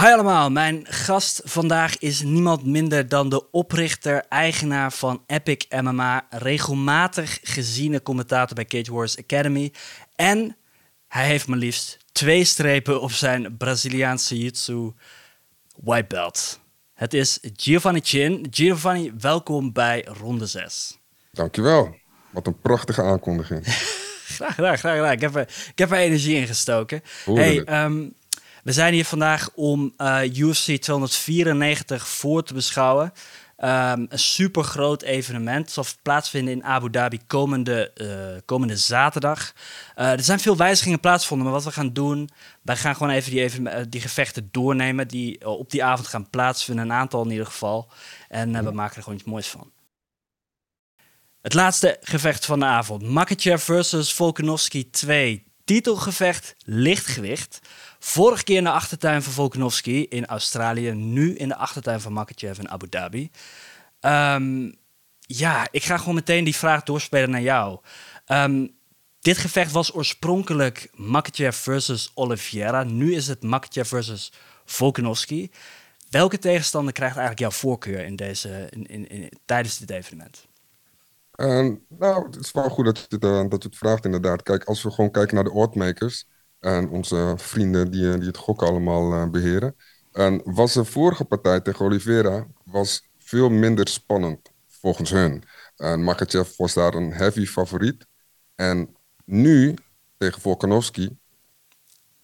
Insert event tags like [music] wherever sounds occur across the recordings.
Hi allemaal, mijn gast vandaag is niemand minder dan de oprichter, eigenaar van Epic MMA, regelmatig geziene commentator bij Cage Wars Academy en hij heeft maar liefst twee strepen op zijn Braziliaanse jiu-jitsu white belt. Het is Giovanni Chin. Giovanni, welkom bij ronde 6. Dankjewel. Wat een prachtige aankondiging. [laughs] graag gedaan, graag gedaan. Ik heb er, ik heb er energie in gestoken. Hey, um, we zijn hier vandaag om uh, UFC 294 voor te beschouwen. Um, een super groot evenement. Het zal plaatsvinden in Abu Dhabi komende, uh, komende zaterdag. Uh, er zijn veel wijzigingen plaatsvonden, maar wat we gaan doen, wij gaan gewoon even die, even, die gevechten doornemen die op die avond gaan plaatsvinden. Een aantal in ieder geval. En we maken er gewoon iets moois van. Het laatste gevecht van de avond. Makachev versus Volkanovski 2. Titelgevecht lichtgewicht. Vorige keer in de achtertuin van Volkanovski in Australië. Nu in de achtertuin van Makachev in Abu Dhabi. Um, ja, ik ga gewoon meteen die vraag doorspelen naar jou. Um, dit gevecht was oorspronkelijk Makachev versus Oliveira. Nu is het Makachev versus Volkanovski. Welke tegenstander krijgt eigenlijk jouw voorkeur in deze, in, in, tijdens dit evenement? Uh, nou, het is wel goed dat je, het, uh, dat het vraagt inderdaad. Kijk, als we gewoon kijken naar de oddmakers en onze vrienden die, die het gok allemaal uh, beheren. En was de vorige partij tegen Oliveira was veel minder spannend volgens hun. En Makachev was daar een heavy favoriet. En nu tegen Volkanovski,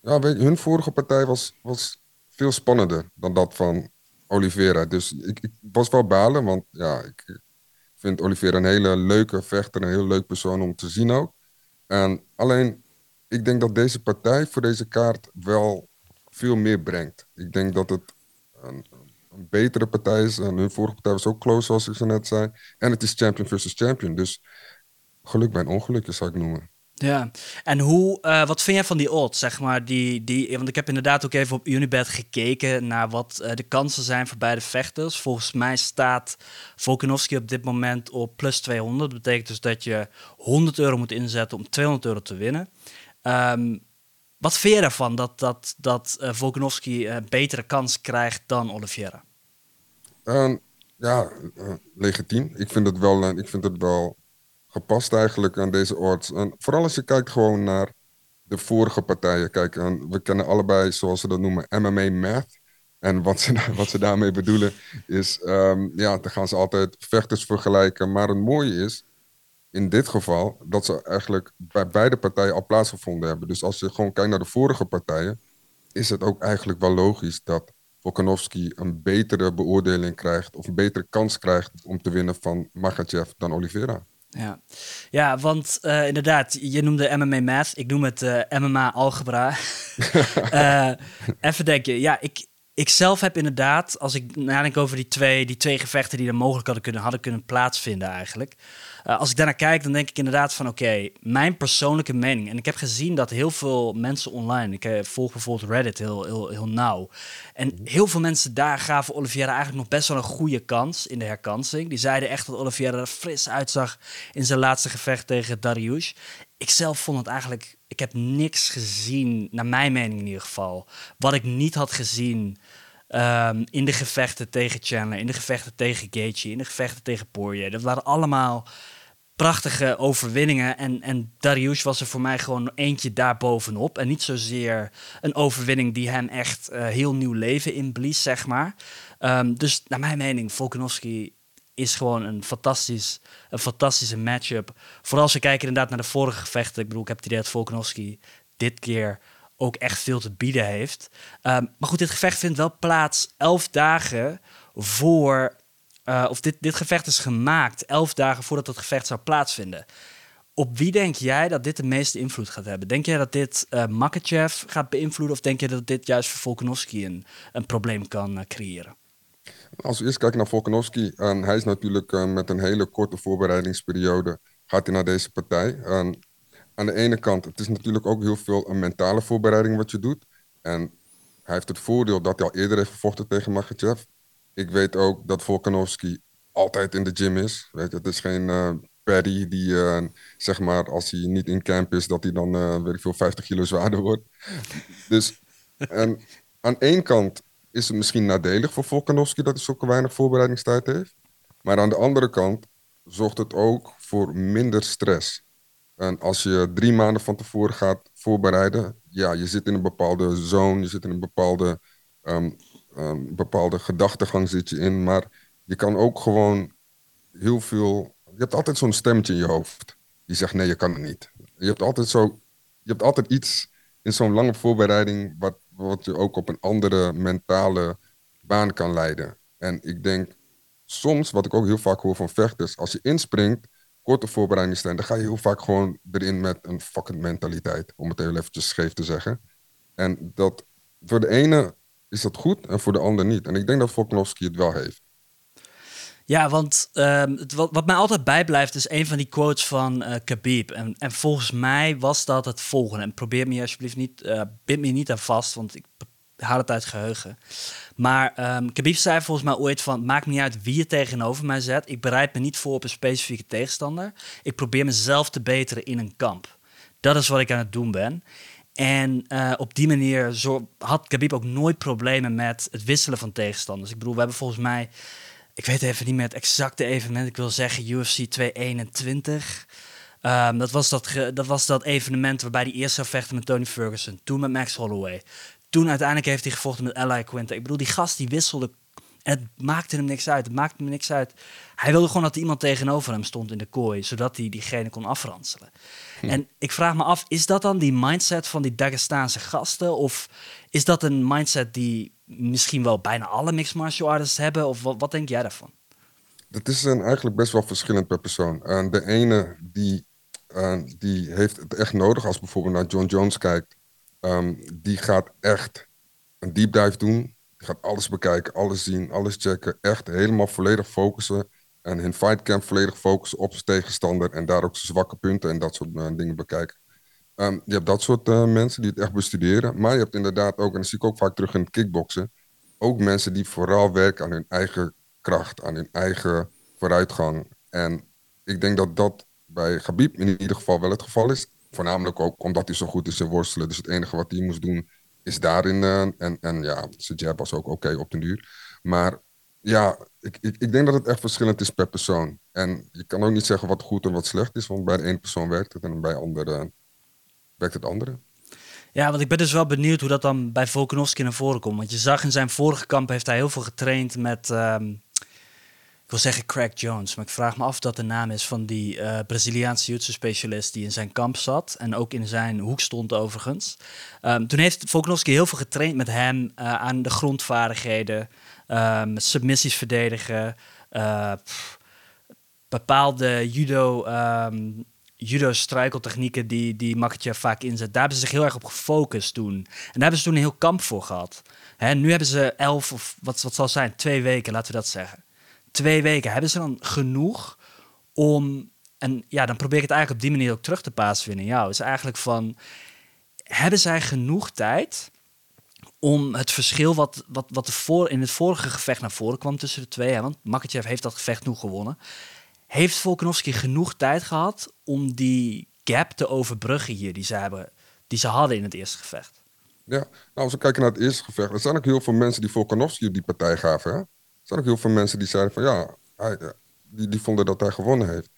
ja, weet je, hun vorige partij was, was veel spannender dan dat van Oliveira. Dus ik, ik was wel balen, want ja, ik vind Oliveira een hele leuke vechter, een heel leuk persoon om te zien ook. En alleen ik denk dat deze partij voor deze kaart wel veel meer brengt. Ik denk dat het een, een betere partij is. En hun vorige partij was ook close, zoals ik zo net zei. En het is champion versus champion. Dus geluk bij een ongelukje, zou ik noemen. Ja, en hoe, uh, wat vind jij van die odds, zeg maar? Die, die, want ik heb inderdaad ook even op Unibet gekeken naar wat uh, de kansen zijn voor beide vechters. Volgens mij staat Volkanovski op dit moment op plus 200. Dat betekent dus dat je 100 euro moet inzetten om 200 euro te winnen. Um, wat vind je ervan dat, dat, dat uh, Volkanovski een betere kans krijgt dan Oliveira? Uh, ja, uh, legitiem. Ik vind, het wel, ik vind het wel gepast eigenlijk aan deze odds. En vooral als je kijkt gewoon naar de vorige partijen. Kijk, we kennen allebei, zoals ze dat noemen, MMA math. En wat ze, wat ze daarmee bedoelen is, um, ja, dan gaan ze altijd vechters vergelijken. Maar het mooie is, in dit geval dat ze eigenlijk bij beide partijen al plaatsgevonden hebben. Dus als je gewoon kijkt naar de vorige partijen, is het ook eigenlijk wel logisch dat Volkanovski een betere beoordeling krijgt of een betere kans krijgt om te winnen van Makhachev dan Oliveira. Ja, ja want uh, inderdaad, je noemde MMA Math, ik noem het uh, eh, MMA Algebra. uh, [laughs] even denken, ja, ik, ik zelf heb inderdaad, als ik nadenk over die twee, die twee gevechten die er mogelijk hadden kunnen, hadden kunnen plaatsvinden eigenlijk. Uh, als ik daarnaar kijk, dan denk ik inderdaad van oké, mijn persoonlijke mening. En ik heb gezien dat heel veel mensen online, ik uh, volg bijvoorbeeld Reddit heel, heel, heel nauw. En heel veel mensen daar gaven Oliveira eigenlijk nog best wel een goede kans in de herkansing. Die zeiden echt dat Oliveira er fris uitzag in zijn laatste gevecht tegen Dariush. Ik zelf vond het eigenlijk, ik heb niks gezien, naar mijn mening in ieder geval, wat ik niet had gezien um, in de gevechten tegen Chandler, in de gevechten tegen Gaethje, in de gevechten tegen Poirier. Dat waren allemaal prachtige overwinningen. En, en Darius was er voor mij gewoon eentje daarbovenop. En niet zozeer een overwinning die hem echt uh, heel nieuw leven inblies, zeg maar. Um, dus naar mijn mening, Volkanovski is gewoon een, fantastisch, een fantastische matchup. Vooral als je kijkt inderdaad naar de vorige gevechten. Ik bedoel, ik heb het idee dat Volkanovski dit keer ook echt veel te bieden heeft. Um, maar goed, dit gevecht vindt wel plaats elf dagen voor uh, of dit, dit gevecht is gemaakt elf dagen voordat het gevecht zou plaatsvinden. Op wie denk jij dat dit de meeste invloed gaat hebben? Denk jij dat dit uh, Makachev gaat beïnvloeden of denk je dat dit juist voor Volkanovski een, een probleem kan uh, creëren? Als we eerst kijken naar Volkanovski, en hij is natuurlijk met een hele korte voorbereidingsperiode gaat hij naar deze partij. En aan de ene kant, het is natuurlijk ook heel veel een mentale voorbereiding wat je doet. En hij heeft het voordeel dat hij al eerder heeft gevochten tegen Makachev ik weet ook dat Volkanovski altijd in de gym is. Weet je, het is geen uh, Paddy die, uh, zeg maar, als hij niet in camp is, dat hij dan, uh, weet ik veel, 50 kilo zwaarder wordt. Dus [laughs] en aan één kant is het misschien nadelig voor Volkanovski dat hij zulke weinig voorbereidingstijd heeft. Maar aan de andere kant zorgt het ook voor minder stress. En als je drie maanden van tevoren gaat voorbereiden, ja, je zit in een bepaalde zone, je zit in een bepaalde, um, bepaalde gedachtegang zit je in, maar je kan ook gewoon heel veel. Je hebt altijd zo'n stemmetje in je hoofd die zegt nee, je kan het niet. Je hebt altijd zo, je hebt altijd iets in zo'n lange voorbereiding wat, wat je ook op een andere mentale baan kan leiden. En ik denk soms, wat ik ook heel vaak hoor van vechters, als je inspringt, korte voorbereidingstijd, dan ga je heel vaak gewoon erin met een fucking mentaliteit, om het heel eventjes scheef te zeggen. En dat voor de ene is dat goed en voor de ander niet. En ik denk dat Volkanovski het wel heeft. Ja, want ehm, het, wat, mij altijd bijblijft is een van die quotes van uh, Khabib. En, en, volgens mij was dat het volgende. En probeer me alsjeblieft niet, uh, bind me niet aan vast, want ik haal het uit geheugen. Maar um, Khabib zei volgens mij ooit van... maakt niet uit wie je tegenover mij zet. Ik bereid me niet voor op een specifieke tegenstander. Ik probeer mezelf te beteren in een kamp. Dat is wat ik aan het doen ben. En uh, op die manier zo, had Khabib ook nooit problemen met het wisselen van tegenstanders. Ik bedoel, we hebben volgens mij ik weet even niet meer het exacte evenement. Ik wil zeggen UFC 221. Um, dat, was dat, dat was dat evenement waarbij hij eerst zou vechten met Tony Ferguson. Toen met Max Holloway. Toen uiteindelijk heeft hij gevochten met Ally Quinter. Ik bedoel, die gast die wisselde. En het maakte hem niks uit. Het maakte hem niks uit. Hij wilde gewoon dat er iemand tegenover hem stond in de kooi. Zodat hij diegene kon afranselen. Hm. En ik vraag me af, is dat dan die mindset van die Dagestaanse gasten? Of is dat een mindset die misschien wel bijna alle mixed martial artists hebben? Of wat, wat denk jij daarvan? Het is een, eigenlijk best wel verschillend per persoon. En de ene die, uh, die heeft het echt nodig, als bijvoorbeeld naar John Jones kijkt, um, die gaat echt een deep dive doen. Die gaat alles bekijken, alles zien, alles checken. Echt helemaal volledig focussen. En in fightcamp volledig focussen op zijn tegenstander. En daar ook zijn zwakke punten en dat soort uh, dingen bekijken. Um, je hebt dat soort uh, mensen die het echt bestuderen. Maar je hebt inderdaad ook, en dat zie ik ook vaak terug in het kickboksen, ook mensen die vooral werken aan hun eigen kracht, aan hun eigen vooruitgang. En ik denk dat dat bij Gabib in ieder geval wel het geval is. Voornamelijk ook omdat hij zo goed is in worstelen. Dus het enige wat hij moest doen is daarin. Uh, en, en ja, zijn jab was ook oké op den duur. Maar ja, ik, ik, ik denk dat het echt verschillend is per persoon. En je kan ook niet zeggen wat goed en wat slecht is, want bij de persoon werkt het en bij de andere werkt het andere. Ja, want ik ben dus wel benieuwd hoe dat dan bij Volkanovski naar voren komt. Want je zag in zijn vorige kamp heeft hij heel veel getraind met, ik wil zeggen Craig Jones, maar ik vraag me af dat de naam is van die uh, Braziliaanse jiu specialist die in zijn kamp zat en ook in zijn hoek stond overigens. Um, toen heeft Volkanovski heel veel getraind met hem uh, aan de grondvaardigheden, um, submissies verdedigen, pff, bepaalde judo judo-struikeltechnieken die, die Makachev vaak inzet. Daar hebben ze zich heel erg op gefocust toen. En daar hebben ze toen een heel kamp voor gehad. Hè, nu hebben ze elf of wat, wat zal zijn, twee weken, laten we dat zeggen. Twee weken. Hebben ze dan genoeg om... En ja, dan probeer ik het eigenlijk op die manier ook terug te passen in jou. Is eigenlijk van... Hebben zij genoeg tijd om het verschil wat, wat, wat voor, in het vorige gevecht naar voren kwam tussen de twee... Hè, want Makachev heeft dat gevecht nu gewonnen heeft Volkanovski genoeg tijd gehad om die gap te overbruggen hier die ze, hebben, die ze hadden in het eerste gevecht? Ja, nou, als we kijken naar het eerste gevecht, er zijn ook heel veel mensen die Volkanovski die partij gaven. Hè? Er zijn ook heel veel mensen die zeiden van ja, hij, die, die vonden dat hij gewonnen heeft.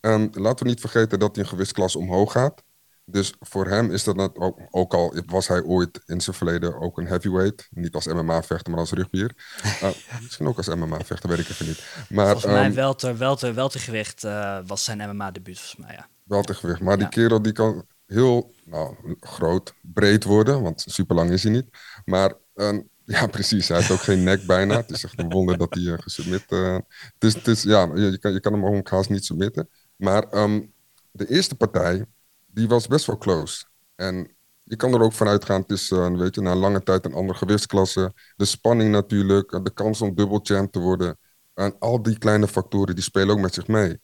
En laten we niet vergeten dat hij een gewichtsklasse omhoog gaat. Dus voor hem is dat ook, ook al was hij ooit in zijn verleden ook een heavyweight. Niet als MMA-vechter, maar als rugbier. Uh, [laughs] misschien ook als MMA-vechter, weet ik even niet. Maar, volgens mij um, welter, welter, weltergewicht uh, was zijn MMA-debuut, volgens mij, ja. Weltergewicht. Maar die kerel die kan heel nou, groot, breed worden, want super lang is hij niet. Maar uh, ja, precies. Hij heeft ook geen nek bijna. Het is echt een wonder dat hij uh, gesubmit... Uh, het is, het is, ja, je, kan, je kan hem ook haast niet submitten. Maar um, de eerste partij die was best wel close. En je kan er ook vanuit gaan, het is uh, weet je, na lange tijd een andere gewichtsklasse. De spanning natuurlijk, de kans om dubbelchamp te worden. En al die kleine factoren die spelen ook met zich mee.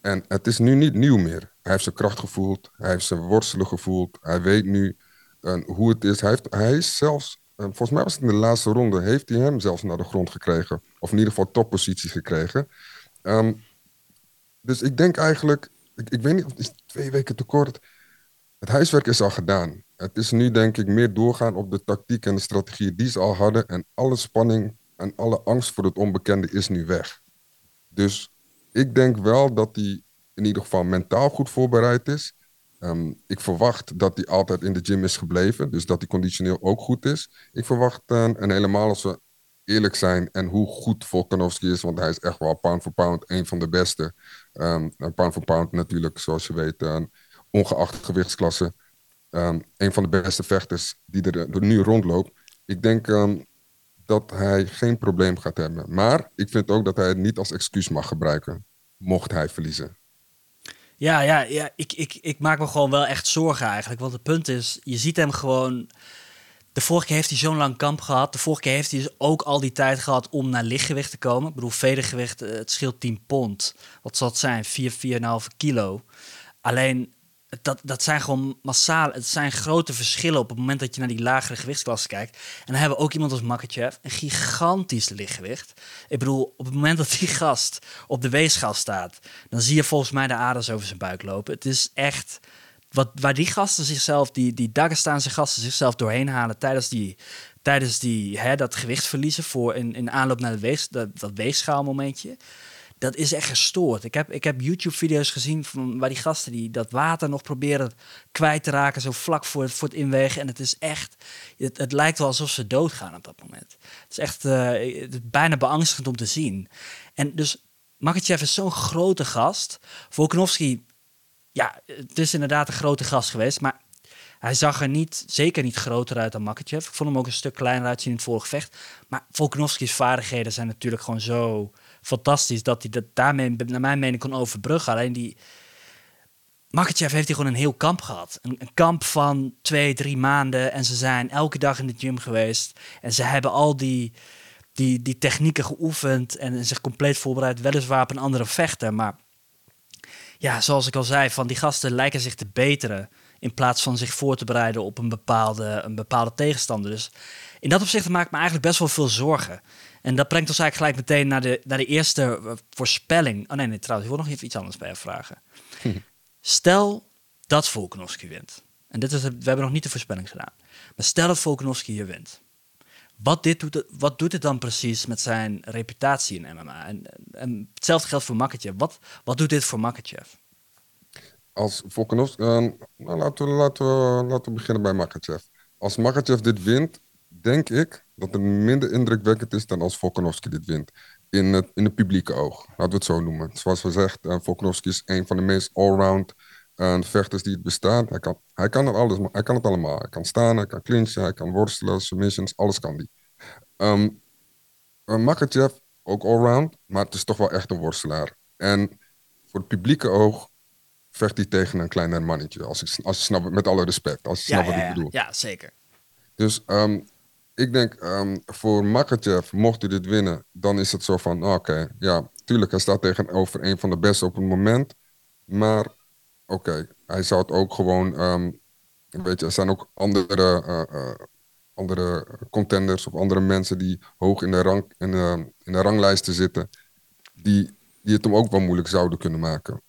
En het is nu niet nieuw meer. Hij heeft zijn kracht gevoeld, hij heeft zijn worstelen gevoeld. Hij weet nu hoe het is. Hij, heeft, hij is zelfs, volgens mij was het in de laatste ronde, heeft hij hem zelfs naar de grond gekregen. Of in ieder geval toppositie gekregen. Um, dus ik denk eigenlijk, ik, ik weet niet, of het is twee weken te kort het huiswerk is al gedaan. Het is nu denk ik meer doorgaan op de tactiek en de strategie die ze al hadden. En alle spanning en alle angst voor het onbekende is nu weg. Dus ik denk wel dat hij in ieder geval mentaal goed voorbereid is. Ehm, ik verwacht dat hij altijd in de gym is gebleven. Dus dat hij conditioneel ook goed is. Ik verwacht, uh, en helemaal als we eerlijk zijn en hoe goed Volkanovski is, want hij is echt wel pound for pound een van de beste. Um, pound for pound natuurlijk, zoals je weet, uh, ongeacht gewichtsklasse. Um, een van de beste vechters die er, er nu rondloopt. Ik denk dat hij geen probleem gaat hebben. Maar ik vind ook dat hij het niet als excuus mag gebruiken, mocht hij verliezen. Ja, ja, ja ik, ik, ik maak me gewoon wel echt zorgen eigenlijk. Want het punt is, je ziet hem gewoon de vorige keer heeft hij zo'n lang kamp gehad. De vorige keer heeft hij dus ook al die tijd gehad om naar lichtgewicht te komen. Ik bedoel, vedergewicht, eh, het scheelt 10 pond. Wat zal het zijn? 4, 4,5 kilo. Alleen, dat, dat zijn gewoon massaal, het zijn grote verschillen op het moment dat je naar die lagere gewichtsklasse kijkt. En dan hebben we ook iemand als Makachev, een gigantisch lichtgewicht. Ik bedoel, op het moment dat die gast op de weegschaal staat, dan zie je volgens mij de aders over zijn buik lopen. Het is echt wat, waar die gasten zichzelf, die, die Dagestaanse gasten zichzelf doorheen halen tijdens, die, tijdens die, hè, dat gewicht verliezen voor in, in aanloop naar het weeg, dat, dat weegschaalmomentje. Dat is echt gestoord. Ik heb, ik heb YouTube-video's gezien van waar die gasten die dat water nog proberen kwijt te raken, zo vlak voor het, voor het inwegen. En het is echt, het, het lijkt wel alsof ze doodgaan op dat moment. Het is echt is bijna beangstigend om te zien. En dus Makachev is zo'n grote gast. Volkanovski ja, het is inderdaad een grote gast geweest, maar hij zag er niet, zeker niet groter uit dan Makachev. Ik vond hem ook een stuk kleiner uitzien in het vorige vecht. Maar Volkanovski's vaardigheden zijn natuurlijk gewoon zo fantastisch dat hij dat daarmee, naar mijn mening, kon overbruggen. Alleen die Makachev heeft hij gewoon een heel kamp gehad. Een, een, kamp van twee, drie maanden. En ze zijn elke dag in de gym geweest. En ze hebben al die, die, die technieken geoefend en zich compleet voorbereid. Weliswaar op een andere vechter, maar ja, zoals ik al zei, van die gasten lijken zich te beteren. In plaats van zich voor te bereiden op een bepaalde, een bepaalde tegenstander. Dus in dat opzicht maakt me eigenlijk best wel veel zorgen. En dat brengt ons eigenlijk gelijk meteen naar de, naar de eerste eh, voorspelling. Oh nee, nee, trouwens, ik wil nog even iets anders bij je vragen. [laughs] Stel dat Volkanovski wint. En dit is, we hebben nog niet de voorspelling gedaan. Maar stel dat Volkanovski hier wint. Wat, dit doet, wat doet het dan precies met zijn reputatie in MMA? En, en hetzelfde geldt voor Makachev. Wat, wat doet dit voor Makachev? Als Volkanovski... Uh, nou, laten, we, laten, we, laten we beginnen bij Makachev. Als Makachev dit wint, denk ik dat het minder indrukwekkend is dan als Volkanovski dit wint. In het, in het publieke oog, laten we het zo noemen. Zoals we zegt, uh, Volkanovski is een van de meest allround uh, vechters die het bestaan. Hij kan, hij kan het alles, hij kan het allemaal. Hij kan staan, hij kan clinchen, hij kan worstelen, submissions, alles kan hij. Um, Makachev, ook allround, maar het is toch wel echt een worstelaar. En voor het publieke oog vecht hij tegen een kleiner mannetje. Als, ik, als je snapt, met alle respect, als je ja, snapt ja, wat ik bedoel. Ja, zeker. Dus um, ik denk, um, voor Makachev, mocht hij dit winnen, dan is het zo van, oké, ja, tuurlijk, hij staat tegenover een van de beste op het moment. Maar oké, hij zou het ook gewoon, um, weet je, er zijn ook andere, uh, uh, andere contenders of andere mensen die hoog in de, rang, in in de ranglijsten zitten, die, die het hem ook wel moeilijk zouden kunnen maken.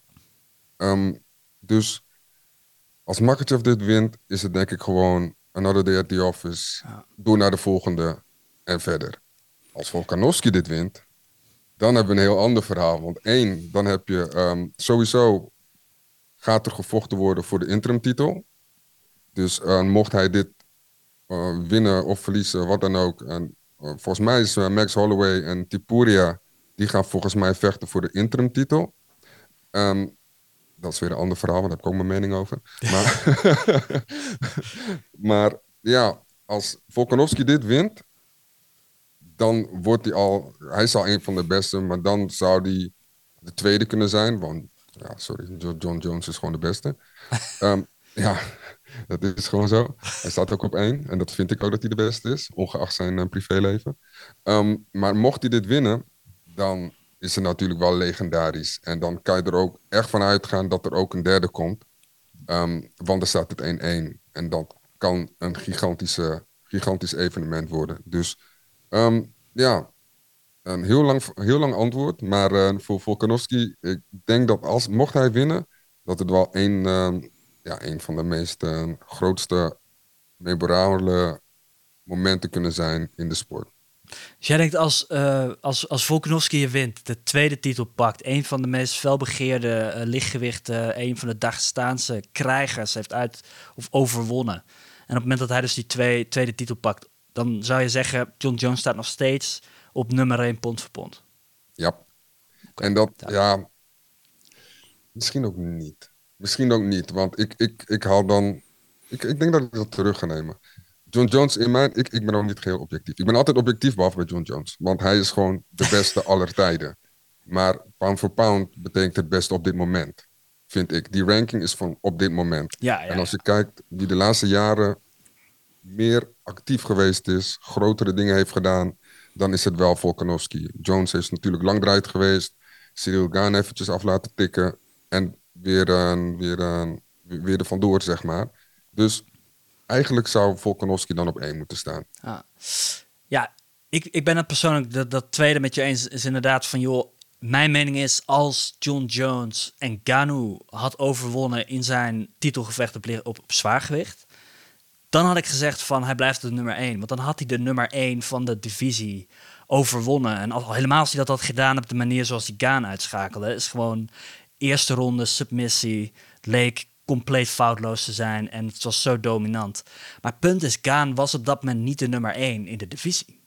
Um, dus als Makachev dit wint, is het denk ik gewoon another day at the office, ja. door naar de volgende en verder. Als Volkanovski dit wint, dan hebben we een heel ander verhaal. Want één, dan heb je um, sowieso gaat er gevochten worden voor de interimtitel. Dus uh, mocht hij dit uh, winnen of verliezen, wat dan ook. En, uh, volgens mij is Max Holloway en Tipuria, die gaan volgens mij vechten voor de interimtitel. Um, dat is weer een ander verhaal, want daar heb ik ook mijn mening over. Maar, [laughs] maar ja, als Volkanovski dit wint, dan wordt hij al, hij is al een van de beste, maar dan zou hij de tweede kunnen zijn, want ja, sorry, John Jones is gewoon de beste. um, [laughs] ja, dat is gewoon zo. Hij staat ook op één. En dat vind ik ook dat hij de beste is, ongeacht zijn uh, privéleven. Um, maar mocht hij dit winnen, dan is het natuurlijk wel legendarisch. En dan kan je er ook echt van uitgaan dat er ook een derde komt. Um, want er staat het 1-1. En dat kan een gigantische, gigantisch evenement worden. Dus ja, een heel lang, heel lang antwoord, maar uh, voor Volkanovski, ik denk dat als, mocht hij winnen, dat het wel één, uh, ja, een van de meest eh, grootste, memorabele momenten kunnen zijn in de sport. Dus jij denkt als, uh, als, als Volkanovski je wint, de tweede titel pakt, een van de meest felbegeerde uh, lichtgewichten, een van de Dagestaanse krijgers heeft uit of overwonnen. En op het moment dat hij dus die twee, tweede titel pakt, dan zou je zeggen, John Jones staat nog steeds op nummer 1 pond voor pond. Ja. En dat, ja, misschien ook niet. Misschien ook niet, want ik, ik, ik haal dan, ik, ik denk dat ik dat terug ga nemen. John Jones, in mijn, ik, ik ben ook niet heel objectief. Ik ben altijd objectief, behalve bij John Jones. Want hij is gewoon de [laughs] beste aller tijden. Maar pound for pound betekent het beste op dit moment. Vind ik. Die ranking is van op dit moment. Ja, ja, en als je kijkt wie de laatste jaren meer actief geweest is, grotere dingen heeft gedaan, dan is het wel Volkanovski. Jones is natuurlijk lang eruit geweest. Cyril Gaan eventjes af laten tikken. En weer, uh, weer, uh, weer er vandoor, zeg maar. Dus eigenlijk zou Volkanovski dan op één moeten staan. Ja, ik, ik ben het persoonlijk dat, dat tweede met je eens. Is inderdaad van, joh, mijn mening is als John Jones en Ganu had overwonnen in zijn titelgevecht op, op, op zwaargewicht, dan had ik gezegd van hij blijft de nummer 1. Want dan had hij de nummer 1 van de divisie overwonnen. En al, helemaal als hij dat had gedaan op de manier zoals hij Gaan uitschakelde, is gewoon eerste ronde submissie, leek compleet foutloos te zijn en het was zo dominant. Maar punt is, Gaan was op dat moment niet de nummer 1 in de divisie.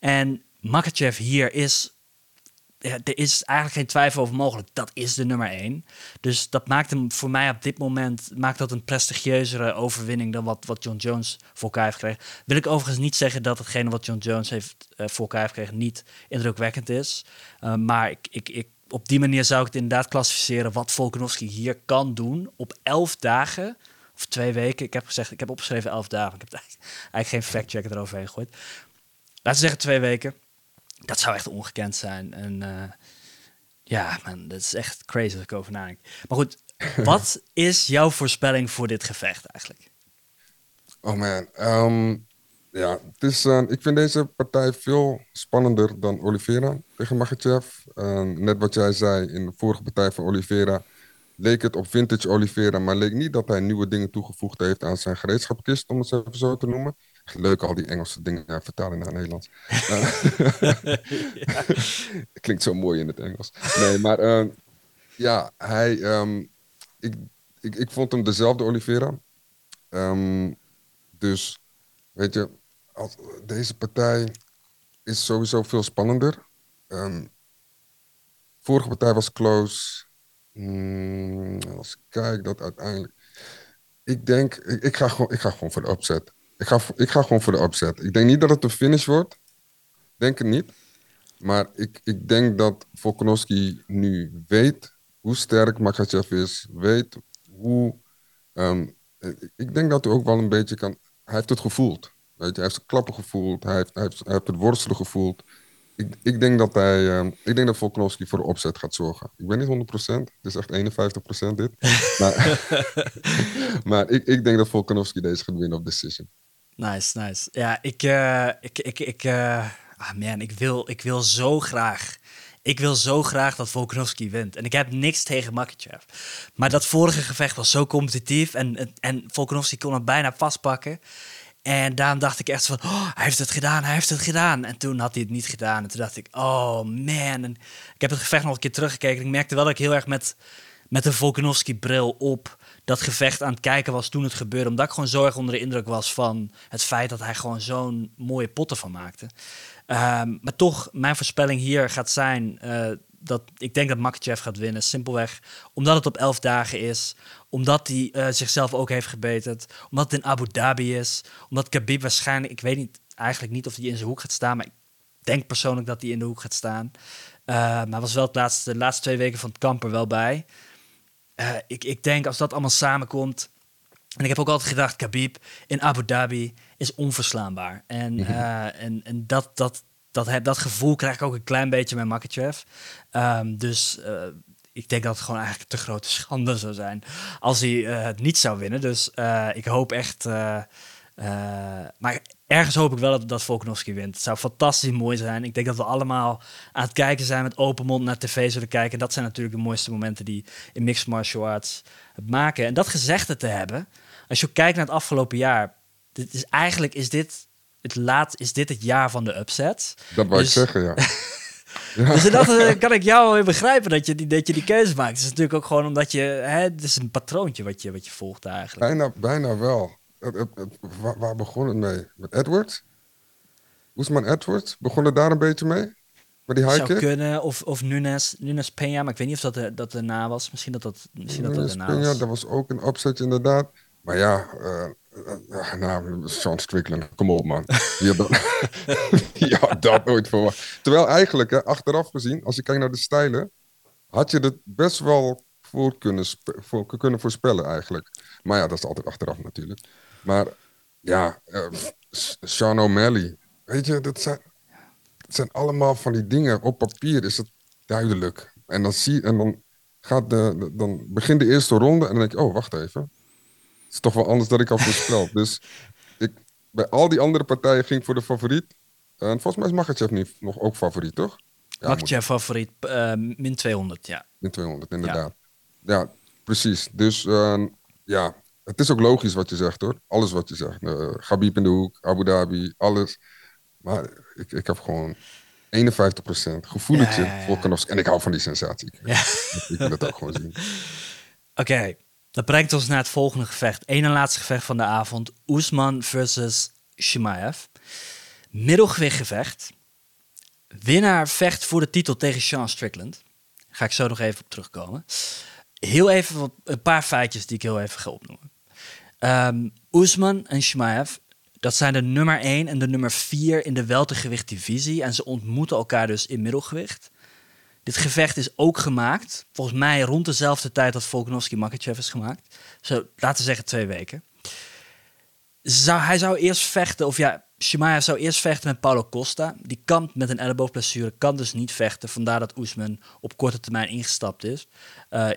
En Makachev hier is er is eigenlijk geen twijfel over mogelijk. Dat is de nummer 1. Dus dat maakt hem voor mij op dit moment maakt dat een prestigieuzere overwinning dan wat, wat John Jones voor elkaar heeft gekregen. Wil ik overigens niet zeggen dat hetgene wat John Jones heeft uh, voor elkaar heeft gekregen niet indrukwekkend is. Uh, maar ik, ik, ik op die manier zou ik het inderdaad klassificeren wat Volkanovski hier kan doen op elf dagen of twee weken. Ik heb gezegd, ik heb opgeschreven elf dagen. Ik heb eigenlijk, geen fact-checker eroverheen gegooid. Laten we zeggen twee weken. Dat zou echt ongekend zijn. En uh, ja, man, dat is echt crazy als ik over nadenk. Maar goed, [laughs] wat is jouw voorspelling voor dit gevecht eigenlijk? Oh man, um, ja, het is, uh, ik vind deze partij veel spannender dan Oliveira tegen Makhachev. Uh, net wat jij zei, in de vorige partij van Oliveira leek het op vintage Oliveira, maar leek niet dat hij nieuwe dingen toegevoegd heeft aan zijn gereedschapkist, om het even zo te noemen. Leuk al die Engelse dingen ja, vertalen naar Nederlands. [laughs] [laughs] Klinkt zo mooi in het Engels. Nee, maar uh, ja, hij, um, ik, ik, ik vond hem dezelfde Oliveira. Um, dus, weet je, deze partij is sowieso veel spannender. Um, vorige partij was close. Mm, als ik kijk dat uiteindelijk. Ik denk, ik, ga gewoon, ik ga gewoon voor de upset. Ik ga, ik ga gewoon voor de upset. Ik denk niet dat het een finish wordt. Denk het niet. Maar ik, ik denk dat Volkanovski nu weet hoe sterk Makachev is. Weet hoe... Um, ik denk dat hij ook wel een beetje kan... Hij heeft het gevoeld. Weet je, hij heeft zijn klappen gevoeld. Hij heeft, hij heeft, hij heeft het worstelen gevoeld. Ik, ik, denk dat hij, uh, ik denk dat Volkanovski voor de opzet gaat zorgen. Ik ben niet 100%, het is echt 51% dit. [laughs] maar [laughs] maar ik, ik denk dat Volkanovski deze gaat winnen op decision. Nice, nice. Ja, ik, uh, ik, ik, ik, uh, ah man, ik wil, ik wil zo graag. Ik wil zo graag dat Volkanovski wint. En ik heb niks tegen Makachev. Maar dat vorige gevecht was zo competitief. En, en Volkanovski kon het bijna vastpakken. En daarom dacht ik echt van, oh, hij heeft het gedaan, hij heeft het gedaan. En toen had hij het niet gedaan. En toen dacht ik, oh man. En ik heb het gevecht nog een keer teruggekeken. En ik merkte wel dat ik heel erg met, met een Volkanovski-bril op dat gevecht aan het kijken was toen het gebeurde. Omdat ik gewoon zo erg onder de indruk was van het feit dat hij gewoon zo'n mooie potten van maakte. Um, maar toch, mijn voorspelling hier gaat zijn uh, dat ik denk dat Makachev gaat winnen. Simpelweg omdat het op elf dagen is. Omdat hij uh, zichzelf ook heeft gebeterd. Omdat het in Abu Dhabi is. Omdat Khabib waarschijnlijk, ik weet niet, eigenlijk niet of hij in zijn hoek gaat staan. Maar ik denk persoonlijk dat hij in de hoek gaat staan. Uh, maar was wel het laatste, de laatste twee weken van het kamp er wel bij. Uh, ik, ik denk als dat allemaal samenkomt. En ik heb ook altijd gedacht, Khabib in Abu Dhabi is onverslaanbaar. En, uh, en, en dat, dat, dat, dat gevoel krijg ik ook een klein beetje met Makachev. Um, dus uh, ik denk dat het gewoon eigenlijk te grote schande zou zijn als hij het niet zou winnen. Dus ik hoop echt maar ergens hoop ik wel dat, dat Volkanovski wint. Het zou fantastisch mooi zijn. Ik denk dat we allemaal aan het kijken zijn met open mond naar tv zullen kijken. En dat zijn natuurlijk de mooiste momenten die in mixed martial arts het maken. En dat gezegde te hebben, als je kijkt naar het afgelopen jaar, dit is eigenlijk is dit het laat, is dit het jaar van de upset. Dat wou ik dus- zeggen, ja. [laughs] ja. Dus dat eh, kan ik jou begrijpen dat je, die, dat je die keuze maakt. Het is natuurlijk ook gewoon omdat je, hè, het is een patroontje wat je, wat je volgt eigenlijk. Bijna, bijna wel. waar, waar, begon het mee? Met Edwards? Oesman Edwards? Begon het daar een beetje mee? Met die high Zou kunnen, of, of Nunes, Nunes Peña, maar ik weet niet of dat, de, dat erna was. Misschien dat dat, misschien dat, dat erna Peña, was. dat was ook een upset inderdaad. Maar ja, uh, nou, Sean Strickland, kom op man. Die had [laughs] dat, nooit verwacht. Terwijl eigenlijk, achteraf gezien, als je kijkt naar de stijlen, had je het best wel voor kunnen, voor kunnen voorspellen eigenlijk. Maar ja, dat is altijd achteraf natuurlijk. Maar ja, uh, Sean O'Malley, weet je, dat zijn, dat zijn allemaal van die dingen. Op papier is het duidelijk. En dan, zie, en dan, gaat de, dan begint de eerste ronde en dan denk je, oh, wacht even is toch wel anders dan ik had voorspeld. dus ik, bij al die andere partijen ging ik voor de favoriet. En volgens mij is Makachev nu nog ook favoriet, toch? Ja, Makachev favoriet, uh, min 200, ja. Min 200, inderdaad. Ja, precies. Dus uh, ja, het is ook logisch wat je zegt, hoor. Alles wat je zegt. Uh, Gabib in de hoek, Abu Dhabi, alles. Maar ik, ik heb gewoon 51% gevoeletje ja, ja, ja. En ik hou van die sensatie. Ja. Ik wil het ook gewoon zien. [laughs] Oké, dat brengt ons naar het volgende gevecht. Eén en laatste gevecht van de avond. Oesman versus Shimaev. Middelgewichtgevecht. Winnaar vecht voor de titel tegen Sean Strickland. Ga ik zo nog even op terugkomen. Heel even een paar feitjes die ik heel even ga opnoemen. Um, en Shimaev, dat zijn de nummer 1 en de nummer 4 in de weltergewicht-divisie. En ze ontmoeten elkaar dus in middelgewicht. Dit gevecht is ook gemaakt, volgens mij rond dezelfde tijd dat Volkanovski Makachev is gemaakt. Zo, laten we zeggen twee weken. Hij zou eerst vechten, of ja, Shimaya zou eerst vechten met Paulo Costa. Die kampt met een elleboogblessure, kan dus niet vechten. Vandaar dat Oesman op korte termijn ingestapt is. Uh,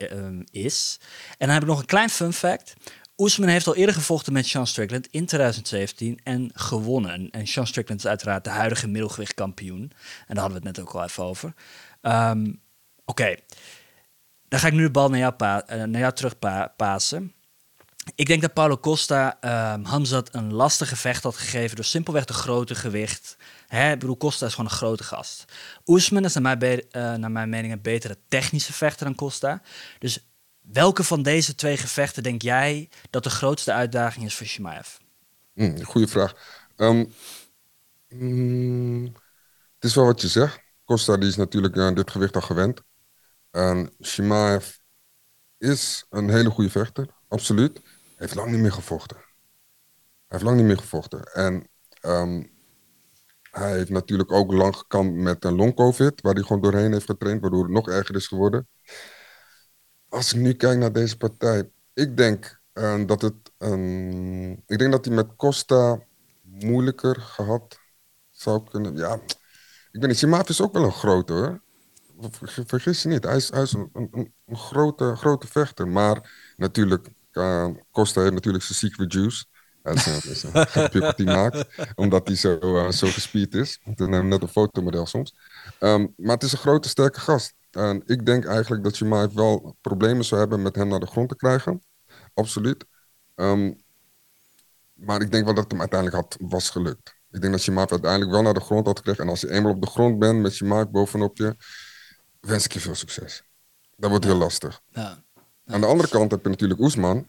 is. En dan heb ik nog een klein fun fact. Oesman heeft al eerder gevochten met Sean Strickland in 2017 en gewonnen. En Sean Strickland is uiteraard de huidige middelgewichtkampioen. En daar hadden we het net ook al even over. Um, Oké, dan ga ik nu de bal naar jou, pa uh, naar terug pasen. Ik denk dat Paulo Costa um, Hamzat een lastig gevecht had gegeven door simpelweg de grote gewicht. Hè, ik bedoel, Costa is gewoon een grote gast. Oesman is naar mijn, uh, naar mijn mening een betere technische vechter dan Costa. Dus welke van deze twee gevechten denk jij dat de grootste uitdaging is voor Shimaev? Mm, goeie vraag. Um, mm, het is wel wat je zegt. Costa die is natuurlijk aan dit gewicht al gewend. En Shimaev is een hele goede vechter, absoluut. Heeft lang niet meer gevochten. Hij heeft lang niet meer gevochten. En ehm, hij heeft natuurlijk ook lang gekampt met een long-covid, waar hij gewoon doorheen heeft getraind, waardoor het nog erger is geworden. Als ik nu kijk naar deze partij, ik denk uh, dat het. ik denk dat hij met Costa moeilijker gehad zou kunnen. Ja, ik ben niet, Simaaf is ook wel een grote hoor. Vergis je niet, hij is, hij is een, een, een, grote, grote vechter. Maar natuurlijk, uh, Costa heeft natuurlijk zijn secret juice. Dat is een, [laughs] grapje wat hij maakt, omdat hij zo, uh, zo gespierd is. We hebben net een fotomodel soms. Um, maar het is een grote, sterke gast. En ik denk eigenlijk dat Shimaev wel problemen zou hebben met hem naar de grond te krijgen. Absoluut. Um, maar ik denk wel dat het hem uiteindelijk had, was gelukt. Ik denk dat je maat uiteindelijk wel naar de grond had gekregen. En als je eenmaal op de grond bent met je maat bovenop je, wens ik je veel succes. Dat wordt heel lastig. Ja. Aan de andere kant heb je natuurlijk Oesman,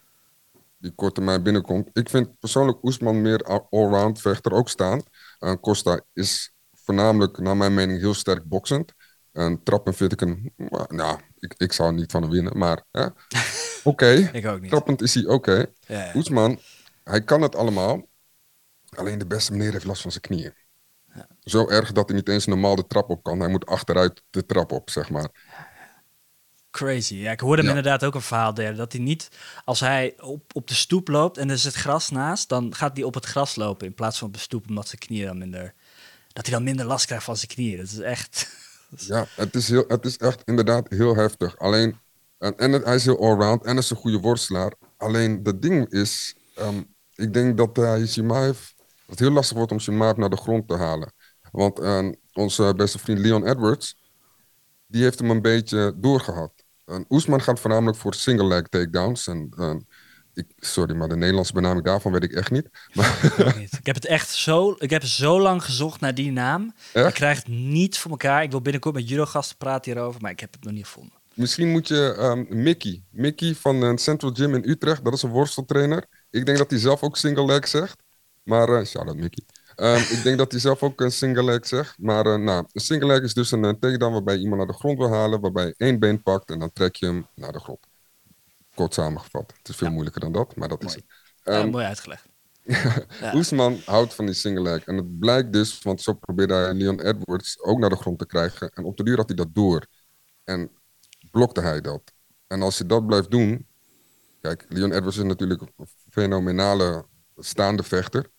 die kort termijn binnenkomt. Ik vind persoonlijk Oesman meer allround vechter ook staan. Uh, Costa is voornamelijk, naar mijn mening, heel sterk boksend. En trappen vind ik een, nou, ik, ik zou niet van hem winnen, maar [laughs] oké. Okay. ik ook niet. Trappend is hij oké. Okay. Oesman, hij kan het allemaal. Alleen de beste meneer heeft last van zijn knieën. Ja. Zo erg dat hij niet eens normaal de trap op kan. Hij moet achteruit de trap op, zeg maar. Crazy. Ja, ik hoorde hem inderdaad ook een verhaal delen. Dat hij niet, als hij op, op de stoep loopt en er zit gras naast, dan gaat hij op het gras lopen in plaats van op de stoep, omdat zijn knieën dan minder, dat hij dan minder last krijgt van zijn knieën. Dat is echt. [laughs] Ja, het is, heel, het is echt inderdaad heel heftig. Alleen, en, en hij is heel allround en is een goede worstelaar. Alleen, dat ding is, ehm, ik denk dat uh, Shimaev, het heel lastig wordt om Shimaev naar de grond te halen. Want uh, onze beste vriend Leon Edwards, die heeft hem een beetje doorgehad. En Oesman gaat voornamelijk voor single leg takedowns. En, ik, sorry, maar de Nederlandse benaming daarvan weet ik echt niet. [laughs] Maar... Ik heb het echt zo, ik heb zo lang gezocht naar die naam. Ik krijg het niet voor elkaar. Ik wil binnenkort met judo-gasten praten hierover, maar ik heb het nog niet gevonden. Misschien moet je um, Mickey, Mickey van een Central Gym in Utrecht, dat is een worsteltrainer. Ik denk dat hij zelf ook single leg zegt. Maar, uh, shout-out Mickey. Um, ik denk dat hij zelf ook een single leg zegt. Maar uh, nou, een single leg is dus een, een takedown waarbij iemand naar de grond wil halen, waarbij je één been pakt en dan trek je hem naar de grond. Kort samengevat. Het is veel moeilijker dan dat, maar dat mooi. is het. Um, ja, ehm, mooi uitgelegd. [laughs] ja. Oesman houdt van die single leg. En het blijkt dus, want zo probeerde hij Leon Edwards ook naar de grond te krijgen. En op de duur had hij dat door. En blokte hij dat. En als je dat blijft doen. Kijk, Leon Edwards is natuurlijk een fenomenale staande vechter.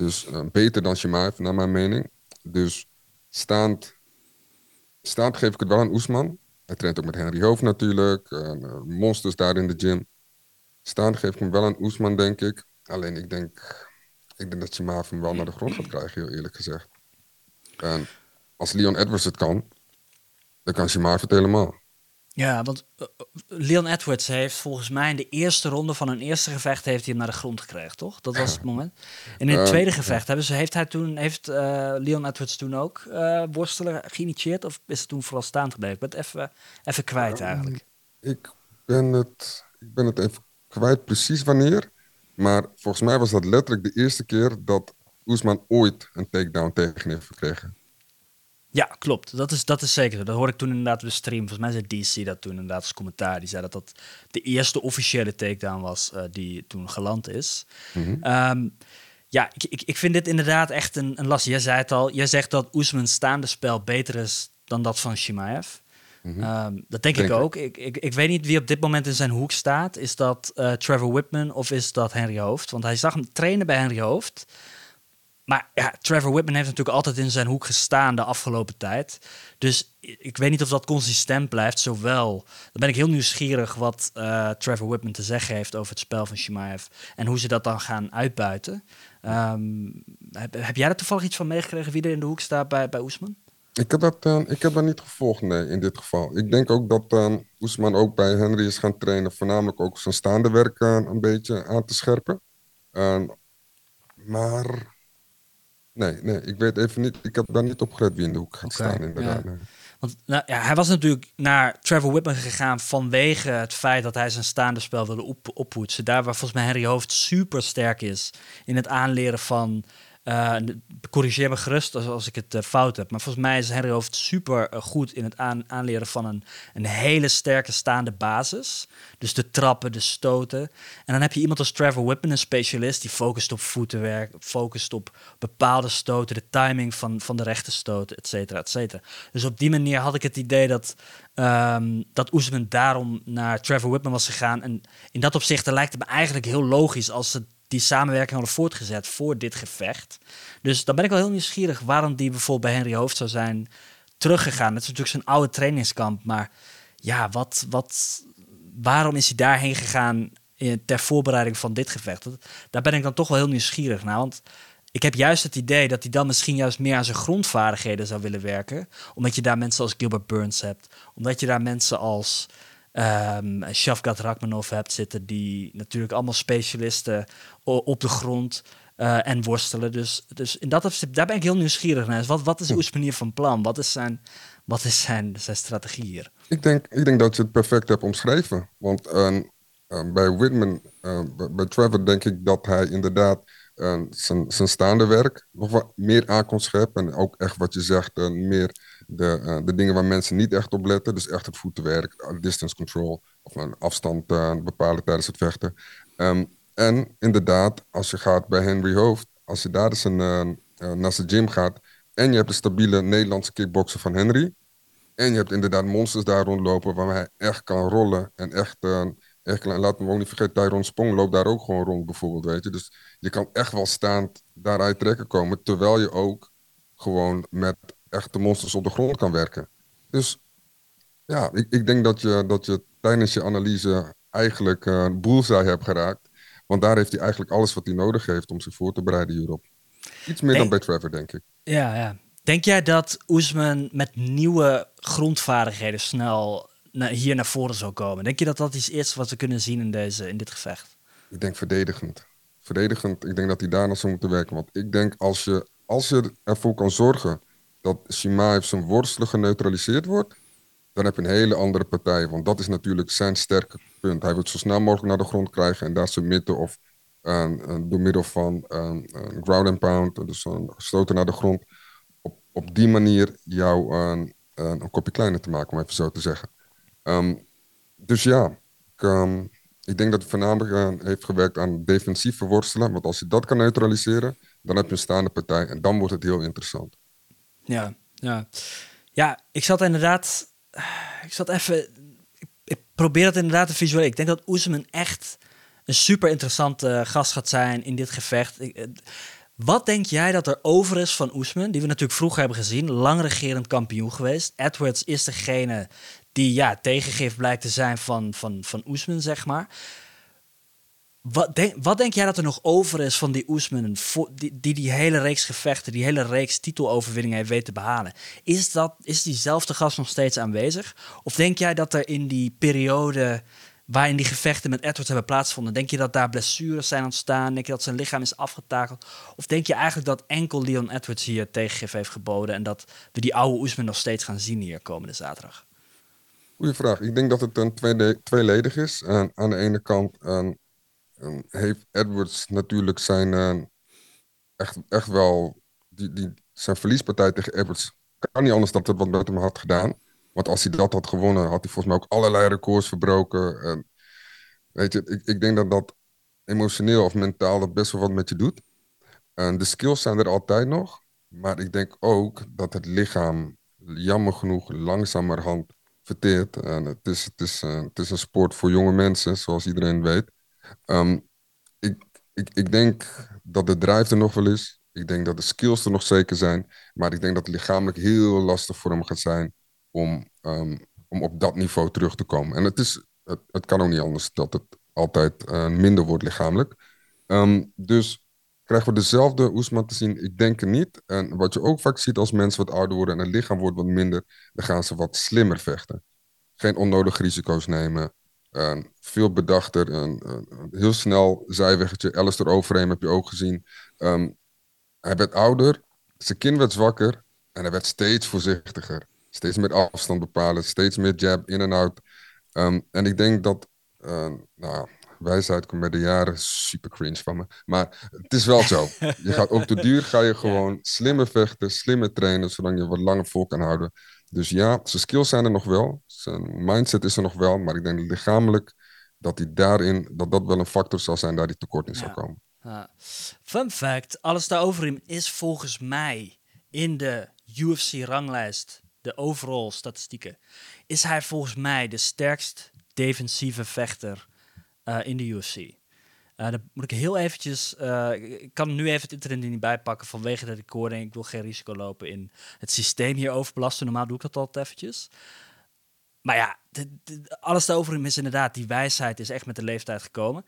Dus uh, beter dan Shemaev, naar mijn mening. Dus staand, staand geef ik het wel aan Oesman. Hij traint ook met Henry Hoofd natuurlijk. Uh, monsters daar in de gym. Staand geef ik hem wel aan Oesman, denk ik. Alleen ik denk, ik denk dat Shemaev hem wel naar de grond gaat krijgen, heel eerlijk gezegd. En als Leon Edwards het kan, dan kan Shemaev het helemaal. Ja, want uh, Leon Edwards heeft volgens mij in de eerste ronde van een eerste gevecht heeft hij hem naar de grond gekregen, toch? Dat was het moment. En in het uh, tweede gevecht hebben ze, heeft hij toen, heeft uh, Leon Edwards toen ook worstelen geïnitieerd of is het toen vooral staand gebleven? Ik ben het even, even kwijt eigenlijk. Ik ben het, ik ben het even kwijt precies wanneer, maar volgens mij was dat letterlijk de eerste keer dat Oesman ooit een takedown tegen heeft gekregen. Ja, klopt. Dat is, dat is zeker. Dat hoorde ik toen inderdaad op de stream. Volgens mij zei DC dat toen inderdaad als commentaar. Die zei dat dat de eerste officiële takedown was uh, die toen geland is. Mm -hmm. um, ja, ik, ik, ik vind dit inderdaad echt een, een last. Jij zei het al. Jij zegt dat Oesman's staande spel beter is dan dat van Shimaev. Mm -hmm. um, dat denk, denk ik ook. Ik, ik, ik weet niet wie op dit moment in zijn hoek staat. Is dat uh, Trevor Whitman of is dat Henry Hoofd? Want hij zag hem trainen bij Henry Hoofd. Maar Trevor Whitman heeft natuurlijk altijd in zijn hoek gestaan de afgelopen tijd. Dus ik weet niet of dat consistent blijft. Zowel, dan ben ik heel nieuwsgierig wat uh, Trevor Whitman te zeggen heeft over het spel van Shimaev. En hoe ze dat dan gaan uitbuiten. Um, heb, jij er toevallig iets van meegekregen wie er in de hoek staat bij, bij Oesman? Ik heb, dat, uh, ik heb dat niet gevolgd, nee, in dit geval. Ik denk ook dat uh, Oesman ook bij Henry is gaan trainen. Voornamelijk ook zijn staande werk een beetje aan te scherpen. maar Nee, nee, ik weet even niet. Ik heb daar niet op wie in de hoek gaat okay, staan, inderdaad. Ja. Want nou, ja, hij was natuurlijk naar Trevor Whitman gegaan vanwege het feit dat hij zijn staande spel wilde op, oppoetsen. Daar waar volgens mij Henry Hoofd super sterk is in het aanleren van uh, corrigeer me gerust als, als ik het uh, fout heb. Maar volgens mij is Henry Hoofd super uh, goed in het aan, aanleren van een, een hele sterke staande basis. Dus de trappen, de stoten. En dan heb je iemand als Trevor Whitman, een specialist, die focust op voetenwerk, focust op bepaalde stoten, de timing van, van de rechte stoten, et cetera, et cetera. Dus op die manier had ik het idee dat, um, dat Oesman daarom naar Trevor Whitman was gegaan. En in dat opzicht lijkt het me eigenlijk heel logisch als ze die samenwerking hadden voortgezet voor dit gevecht. Dus dan ben ik wel heel nieuwsgierig waarom die bijvoorbeeld bij Henry Hoofd zou zijn teruggegaan. Het is natuurlijk zijn oude trainingskamp, maar ja, wat, wat, waarom is hij daarheen gegaan ter voorbereiding van dit gevecht? Daar ben ik dan toch wel heel nieuwsgierig naar, want ik heb juist het idee dat hij dan misschien juist meer aan zijn grondvaardigheden zou willen werken. Omdat je daar mensen als Gilbert Burns hebt. Omdat je daar mensen als um, Shavkat Rakmanov hebt zitten, die natuurlijk allemaal specialisten op de grond uh, en worstelen. Dus, dus in dat opzicht, daar ben ik heel nieuwsgierig naar. Dus wat, wat is Oes manier van plan? Wat is zijn, wat is zijn, zijn strategie hier? Ik denk, ik denk dat je het perfect hebt omschreven. Want uh, uh, bij Whitman, bij Trevor denk ik dat hij inderdaad zijn, staande werk nog wat meer aan. En ook echt wat je zegt, meer de, uh, de dingen waar mensen niet echt op letten. Dus echt het voetenwerk, distance control of een afstand bepalen tijdens het vechten. Um, en inderdaad, als je gaat bij Henry Hoofd, als je daar eens een, uh, naar zijn gym gaat en je hebt de stabiele Nederlandse kickboxer van Henry. En je hebt inderdaad monsters daar rondlopen waar hij echt kan rollen. En echt, echt laat me ook niet vergeten, Tyrone Spong loopt daar ook gewoon rond bijvoorbeeld, weet je. Dus je kan echt wel staand daaruit trekken komen, terwijl je ook gewoon met echte monsters op de grond kan werken. Dus ja, ik, ik denk dat je, dat je tijdens je analyse eigenlijk een boelzaai hebt geraakt. Want daar heeft hij eigenlijk alles wat hij nodig heeft om zich voor te bereiden hierop. Iets meer dan bij Trevor, denk ik. Ja, ja. Denk jij dat Oesman met nieuwe grondvaardigheden snel hier naar voren zou komen? Denk je dat dat iets is wat we kunnen zien in, deze, in dit gevecht? Ik denk verdedigend. Verdedigend, ik denk dat hij daar nog zou moeten werken. Want ik denk als je, als je ervoor kan zorgen dat Shimaev zijn worstelen geneutraliseerd wordt, dan heb je een hele andere partij. Want dat is natuurlijk zijn sterke punt. Hij wil zo snel mogelijk naar de grond krijgen en daar submitten of uh, door middel van een ground and pound, dus een stoten naar de grond, op, op die manier jou een kopje kleiner te maken, om even zo te zeggen. Ehm, dus ja, ik, ehm, denk dat hij voornamelijk heeft gewerkt aan defensieve worstelen. Want als je dat kan neutraliseren, dan heb je een staande partij en dan wordt het heel interessant. Ja, ja. ja ik zat inderdaad ik zat even. Ik, probeer het inderdaad te visualiseren. Ik denk dat Oesman echt een super interessante gast gaat zijn in dit gevecht. Eh, wat denk jij dat er over is van Oesman, die we natuurlijk vroeger hebben gezien, lang regerend kampioen geweest? Edwards is degene die ja, tegengif blijkt te zijn van, van, van Oesman, zeg maar. Wat denk, wat denk jij dat er nog over is van die Oesman, die, die die hele reeks gevechten, die hele reeks titeloverwinningen heeft weten te behalen? Is, dat, is diezelfde gast nog steeds aanwezig? Of denk jij dat er in die periode waarin die gevechten met Edwards hebben plaatsgevonden, denk je dat daar blessures zijn ontstaan? Denk je dat zijn lichaam is afgetakeld? Of denk je eigenlijk dat enkel Leon Edwards hier tegengif heeft geboden en dat we die oude Oesman nog steeds gaan zien hier komende zaterdag? Goeie vraag. Ik denk dat het een tweeledig is. En aan de ene kant heeft Edwards natuurlijk zijn uh, echt, echt wel die, die, zijn verliespartij tegen Edwards kan niet anders dat het wat met hem had gedaan. Want als hij dat had gewonnen, had hij volgens mij ook allerlei records verbroken. En, weet je, ik, ik denk dat dat emotioneel of mentaal dat best wel wat met je doet. En de skills zijn er altijd nog. Maar ik denk ook dat het lichaam jammer genoeg langzamerhand verteert. En het is, het, is, uh, het is een sport voor jonge mensen, zoals iedereen weet. Ehm, ik, ik, denk dat de drive er nog wel is. Ik denk dat de skills er nog zeker zijn. Maar ik denk dat het lichamelijk heel lastig voor hem gaat zijn om, ehm, om op dat niveau terug te komen. En het, is, het, het kan ook niet anders dat het altijd uh, minder wordt lichamelijk. Um, dus krijgen we dezelfde Oesman te zien? Ik denk niet. En wat je ook vaak ziet als mensen wat ouder worden en het lichaam wordt wat minder, dan gaan ze wat slimmer vechten. Geen onnodige risico's nemen veel bedachter. En, heel snel zijweggetje. Alistair Overeem heb je ook gezien. Um, hij werd ouder. Zijn kin werd zwakker. En hij werd steeds voorzichtiger. Steeds meer afstand bepalen. Steeds meer jab in en out. Um, en ik denk dat... Uh, nou, wijsheid komt bij de jaren. Super cringe van me. Maar het is wel zo. Je gaat op de duur ga je [laughs] gewoon slimmer vechten. Slimmer trainen. Zodat je wat langer vol kan houden. Dus ja, zijn skills zijn er nog wel. Zijn mindset is er nog wel. Maar ik denk lichamelijk dat hij daarin, dat dat wel een factor zal zijn daar die tekort in zou komen. Ja. Fun fact, alles daarover is volgens mij in de UFC-ranglijst, de overall statistieken, is hij volgens mij de sterkst defensieve vechter in de UFC. Uh, dan moet ik heel eventjes... Uh, ik kan nu even het internet niet bijpakken vanwege dat hoorde... ik wil geen risico lopen in het systeem hier overbelasten. Normaal doe ik dat altijd eventjes. Maar ja, alles daarover is inderdaad... die wijsheid is echt met de leeftijd gekomen.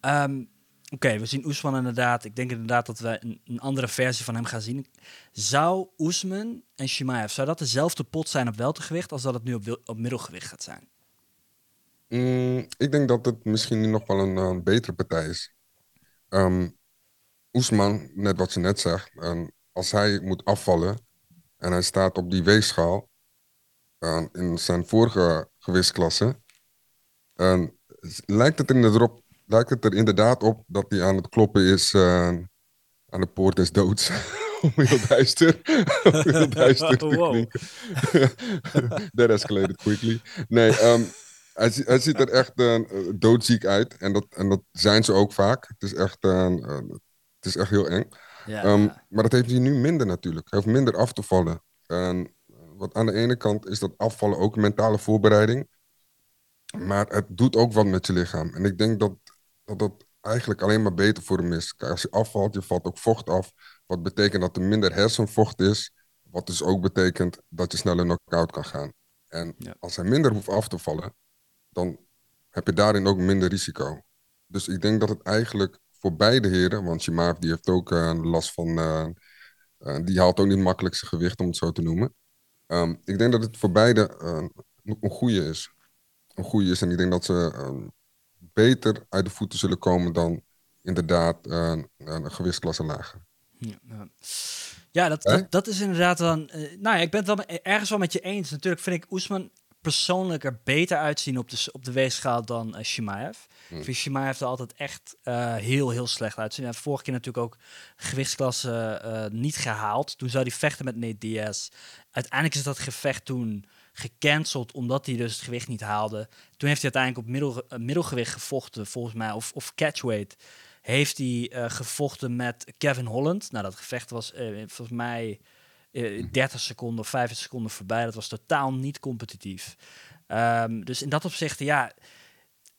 Um, Oké, we zien Oesman inderdaad. Ik denk inderdaad dat we een, andere versie van hem gaan zien. Zou Oesman en Shimaev... zou dat dezelfde pot zijn op weltergewicht... als dat het nu op middelgewicht gaat zijn? Mm, ik denk dat het misschien nog wel een, een betere partij is. Um, Oesman, net wat ze net zegt, um, als hij moet afvallen en hij staat op die weegschaal uh, in zijn vorige gewichtsklasse, lijkt, het erop, lijkt het er inderdaad op dat hij aan het kloppen is uh, aan de poort des doods. [laughs] om heel duister, heel duister te [laughs] klinken. [laughs] That escalated quickly. Nee, um, hij, hij, ziet er echt uh, doodziek uit. En dat, en dat zijn ze ook vaak. Het is echt, uh, het is echt heel eng. Ja, um, Maar dat heeft hij nu minder natuurlijk. Hij heeft minder af te vallen. En wat aan de ene kant is dat afvallen ook mentale voorbereiding. Maar het doet ook wat met je lichaam. En ik denk dat dat, dat eigenlijk alleen maar beter voor hem is. Kijk, als je afvalt, je valt ook vocht af. Wat betekent dat er minder hersenvocht is. Wat dus ook betekent dat je sneller knock-out kan gaan. En als hij minder hoeft af te vallen, dan heb je daarin ook minder risico. Dus ik denk dat het eigenlijk voor beide heren, want Shimaev die heeft ook uh, last van, uh, uh, die haalt ook niet makkelijk zijn gewicht om het zo te noemen. Um, ik denk dat het voor beide een goede is. Een goede is en ik denk dat ze ehm, beter uit de voeten zullen komen dan inderdaad een gewichtsklasse lager. Ja, ja dat, dat, dat, is inderdaad dan. nou ja, ik ben het wel ergens wel met je eens. Natuurlijk vind ik Oesman persoonlijk er beter uitzien op de, op de weegschaal dan uh, Shimaev. Hmm. Ik vind Shimaev er altijd echt uh, heel, heel slecht uitzien. Hij heeft vorige keer natuurlijk ook gewichtsklasse uh, niet gehaald. Toen zou hij vechten met Nate Diaz. Uiteindelijk is dat gevecht toen gecanceld omdat hij dus het gewicht niet haalde. Toen heeft hij uiteindelijk op middel, middelgewicht gevochten, volgens mij, of, of catchweight. Heeft hij gevochten met Kevin Holland. Nou, dat gevecht was volgens mij 30 eh, seconden of 50 seconden voorbij. Dat was totaal niet competitief. Um, dus in dat opzicht, ja,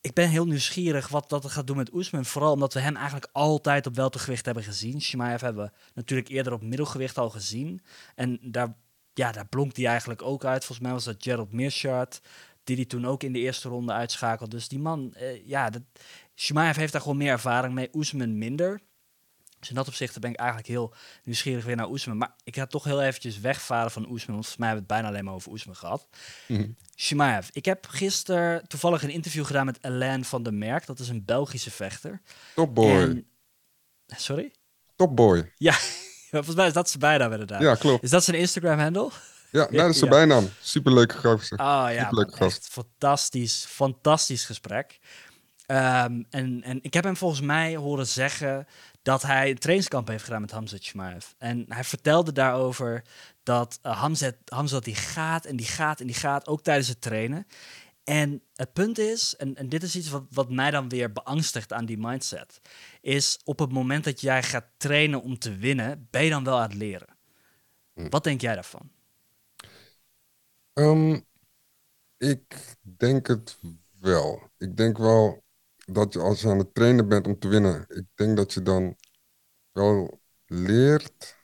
ik ben heel nieuwsgierig wat dat gaat doen met Oesman. Vooral omdat we hem eigenlijk altijd op weltergewicht hebben gezien. Shimaev hebben we natuurlijk eerder op middelgewicht al gezien. En daar, ja, daar blonk hij eigenlijk ook uit. Volgens mij was dat Gerald Meerschaert, die hij toen ook in de eerste ronde uitschakelde. Dus die man, uh, ja, dat, Shimaev heeft daar gewoon meer ervaring mee. Oesman minder. Dus in dat opzicht ben ik eigenlijk heel nieuwsgierig weer naar Oesman. Maar ik ga toch heel eventjes wegvaren van Oesman. Want volgens mij hebben we het bijna alleen maar over Oesman gehad. Mm Shimaev. Ik heb gisteren toevallig een interview gedaan met Alain van der Merk. Dat is een Belgische vechter. Topboy. En... Sorry? Topboy. Ja, [laughs] volgens mij is dat zijn bijnaam inderdaad. Ja, klopt. Is dat zijn Instagram-handle? Ja, [laughs] dat is zijn ja. bijnaam. Superleuke gast. Oh ja, gast. fantastisch, fantastisch gesprek. Um, en, en ik heb hem volgens mij horen zeggen dat hij een trainingskamp heeft gedaan met Hamzat Shmaev. En hij vertelde daarover dat uh, Hamzat, Hamzat die gaat en die gaat en die gaat, ook tijdens het trainen. En het punt is, en, en dit is iets wat, wat mij dan weer beangstigt aan die mindset, is op het moment dat jij gaat trainen om te winnen, ben je dan wel aan het leren. Hm. Wat denk jij daarvan? Um, ik denk het wel. Ik denk wel dat je als je aan het trainen bent om te winnen, ik denk dat je dan wel leert.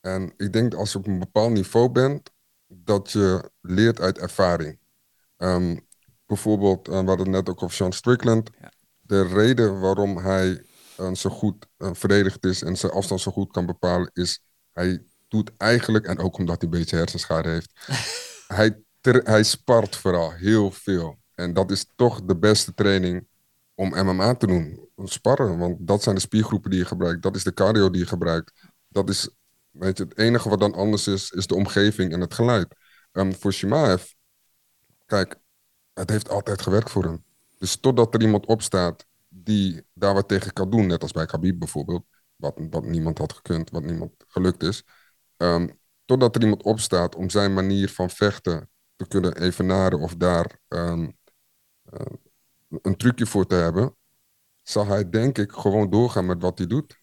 En ik denk als je op een bepaald niveau bent, dat je leert uit ervaring. Um, bijvoorbeeld, uh, we hadden het net ook over Sean Strickland. Ja. De reden waarom hij uh, zo goed uh, verdedigd is en zijn afstand zo goed kan bepalen, is hij doet eigenlijk, en ook omdat hij een beetje hersenschade heeft, [laughs] hij, hij spart vooral heel veel. En dat is toch de beste training om MMA te doen. Sparren, want dat zijn de spiergroepen die je gebruikt. Dat is de cardio die je gebruikt. Dat is, weet je, het enige wat dan anders is, is de omgeving en het geluid. Um, voor Shimaev, kijk, het heeft altijd gewerkt voor hem. Dus totdat er iemand opstaat die daar wat tegen kan doen, net als bij Khabib bijvoorbeeld, wat, wat niemand had gekund, wat niemand gelukt is. Um, totdat er iemand opstaat om zijn manier van vechten te kunnen evenaren of daar uh, een trucje voor te hebben, zal hij denk ik gewoon doorgaan met wat hij doet.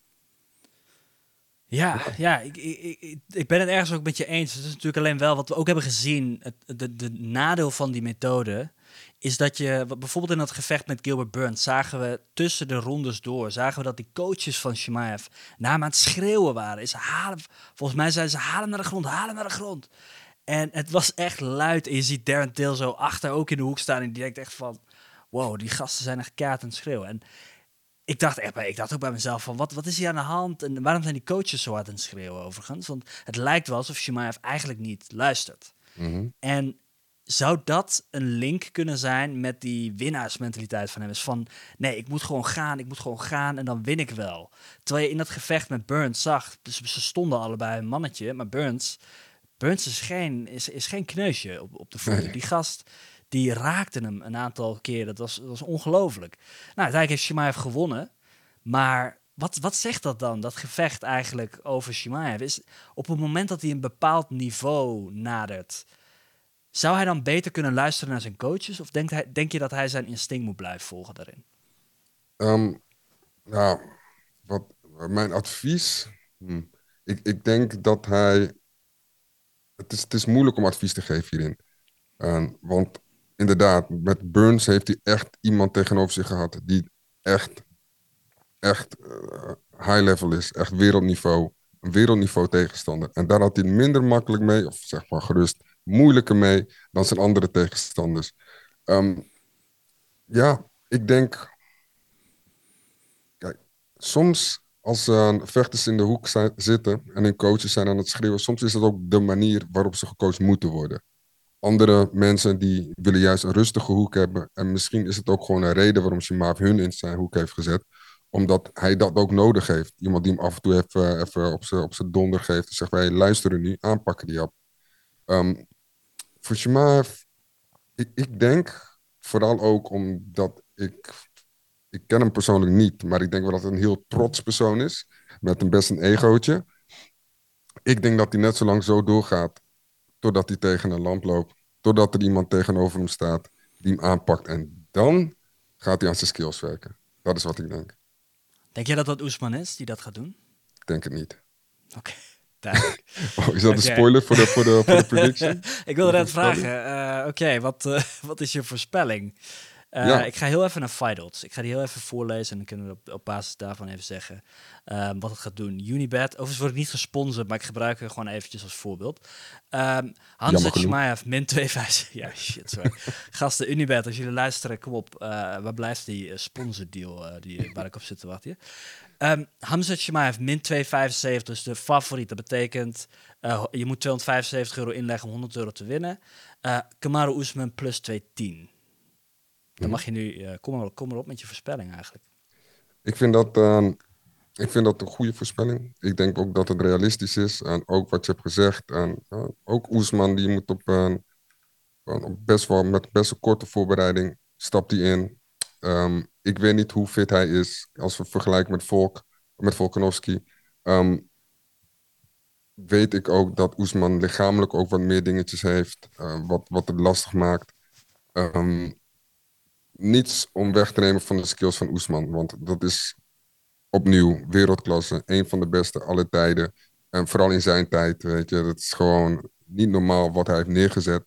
Ja, ja, ik, ik, ik, ben het ergens ook met je eens. Het is natuurlijk alleen wel wat we ook hebben gezien. Het de, de nadeel van die methode is dat je, bijvoorbeeld in dat gevecht met Gilbert Burns, zagen we tussen de rondes door, zagen we dat die coaches van Shimaev naar hem aan het schreeuwen waren. Is halen, volgens mij zeiden ze, halen naar de grond, halen naar de grond. En het was echt luid. En je ziet Darren Till zo achter ook in de hoek staan en die echt van, wow, die gasten zijn echt kaart aan het schreeuwen. En ik dacht echt bij, ik dacht ook bij mezelf van, wat, wat is hier aan de hand? En waarom zijn die coaches zo hard aan het schreeuwen overigens? Want het lijkt wel alsof Shimaev eigenlijk niet luistert. Mhm. En zou dat een link kunnen zijn met die winnaarsmentaliteit van hem? Is van, nee, ik moet gewoon gaan, ik moet gewoon gaan en dan win ik wel. Terwijl je in dat gevecht met Burns zag, dus ze stonden allebei een mannetje, maar Burns, Burns is geen, is, is geen kneusje op, op de voeten. Die gast, die raakten hem een aantal keer. Dat was, was ongelooflijk. Nou, uiteindelijk heeft Shimaev gewonnen. Maar wat, wat zegt dat dan, dat gevecht eigenlijk over Shimaev? Is op het moment dat hij een bepaald niveau nadert... zou hij dan beter kunnen luisteren naar zijn coaches? Of denkt hij, denk je dat hij zijn instinct moet blijven volgen daarin? Um, nou, wat, mijn advies... Hm, ik, ik denk dat hij... Het is, het is moeilijk om advies te geven hierin. Um, want inderdaad, met Burns heeft hij echt iemand tegenover zich gehad die echt, echt uh, high level is. Echt wereldniveau. Een wereldniveau tegenstander. En daar had hij minder makkelijk mee, of zeg maar gerust, moeilijker mee dan zijn andere tegenstanders. Um, ja, ik denk. soms als uh, vechters in de hoek zitten en hun coaches zijn aan het schreeuwen, soms is dat ook de manier waarop ze gecoacht moeten worden. Andere mensen die willen juist een rustige hoek hebben. En misschien is het ook gewoon een reden waarom Shimaf hun in zijn hoek heeft gezet. Omdat hij dat ook nodig heeft. Iemand die hem af en toe even, even op zijn op donder geeft. En zegt, wij luisteren nu, aanpakken die op. Um, voor Shimaf, ik, ik denk vooral ook omdat ik ik ken hem persoonlijk niet, maar ik denk wel dat hij een heel trots persoon is. Met een best een egootje. Ik denk dat hij net zo lang zo doorgaat totdat hij tegen een lamp loopt. Totdat er iemand tegenover hem staat die hem aanpakt. En dan gaat hij aan zijn skills werken. Dat is wat ik denk. Denk jij dat dat Oesman is die dat gaat doen? Ik denk het niet. Oké. [laughs] Oh, is dat een spoiler voor de, voor de, voor de [laughs] prediction? ik wilde net vragen. Uh, Oké, wat, uh, [laughs] wat is je voorspelling? Uh, Ik ga heel even naar Fight Ik ga die heel even voorlezen en dan kunnen we op, op basis daarvan even zeggen um, wat het gaat doen. Unibet, overigens word ik niet gesponsord, maar ik gebruik het gewoon eventjes als voorbeeld. Um, Hans Shmaev, min 2,5. [laughs] Ja, shit, sorry. [laughs] Gasten, Unibet, als jullie luisteren, kom op. Uh, waar blijft die uh, sponsordeal die, [laughs] waar ik op zit te wachten? Um, Hamza Shemaev min 2,75, dus de favoriet. Dat betekent, je moet 275 euro inleggen om 100 euro te winnen. Kamaru Usman plus 210. Dan mag je nu, uh, kom, maar, kom maar op met je voorspelling eigenlijk. Ik vind dat, uh, ik vind dat een goede voorspelling. Ik denk ook dat het realistisch is. En ook wat je hebt gezegd. En uh, ook Oesman, die moet op, op best wel, met best een korte voorbereiding, stapt hij in. Um, ik weet niet hoe fit hij is als we vergelijken met Volk, met Volkanovski. Um, weet ik ook dat Oesman lichamelijk ook wat meer dingetjes heeft, uh, wat, wat het lastig maakt. Um, niets om weg te nemen van de skills van Oesman. Want dat is opnieuw wereldklasse. Een van de beste alle tijden. En vooral in zijn tijd, weet je. Dat is gewoon niet normaal wat hij heeft neergezet.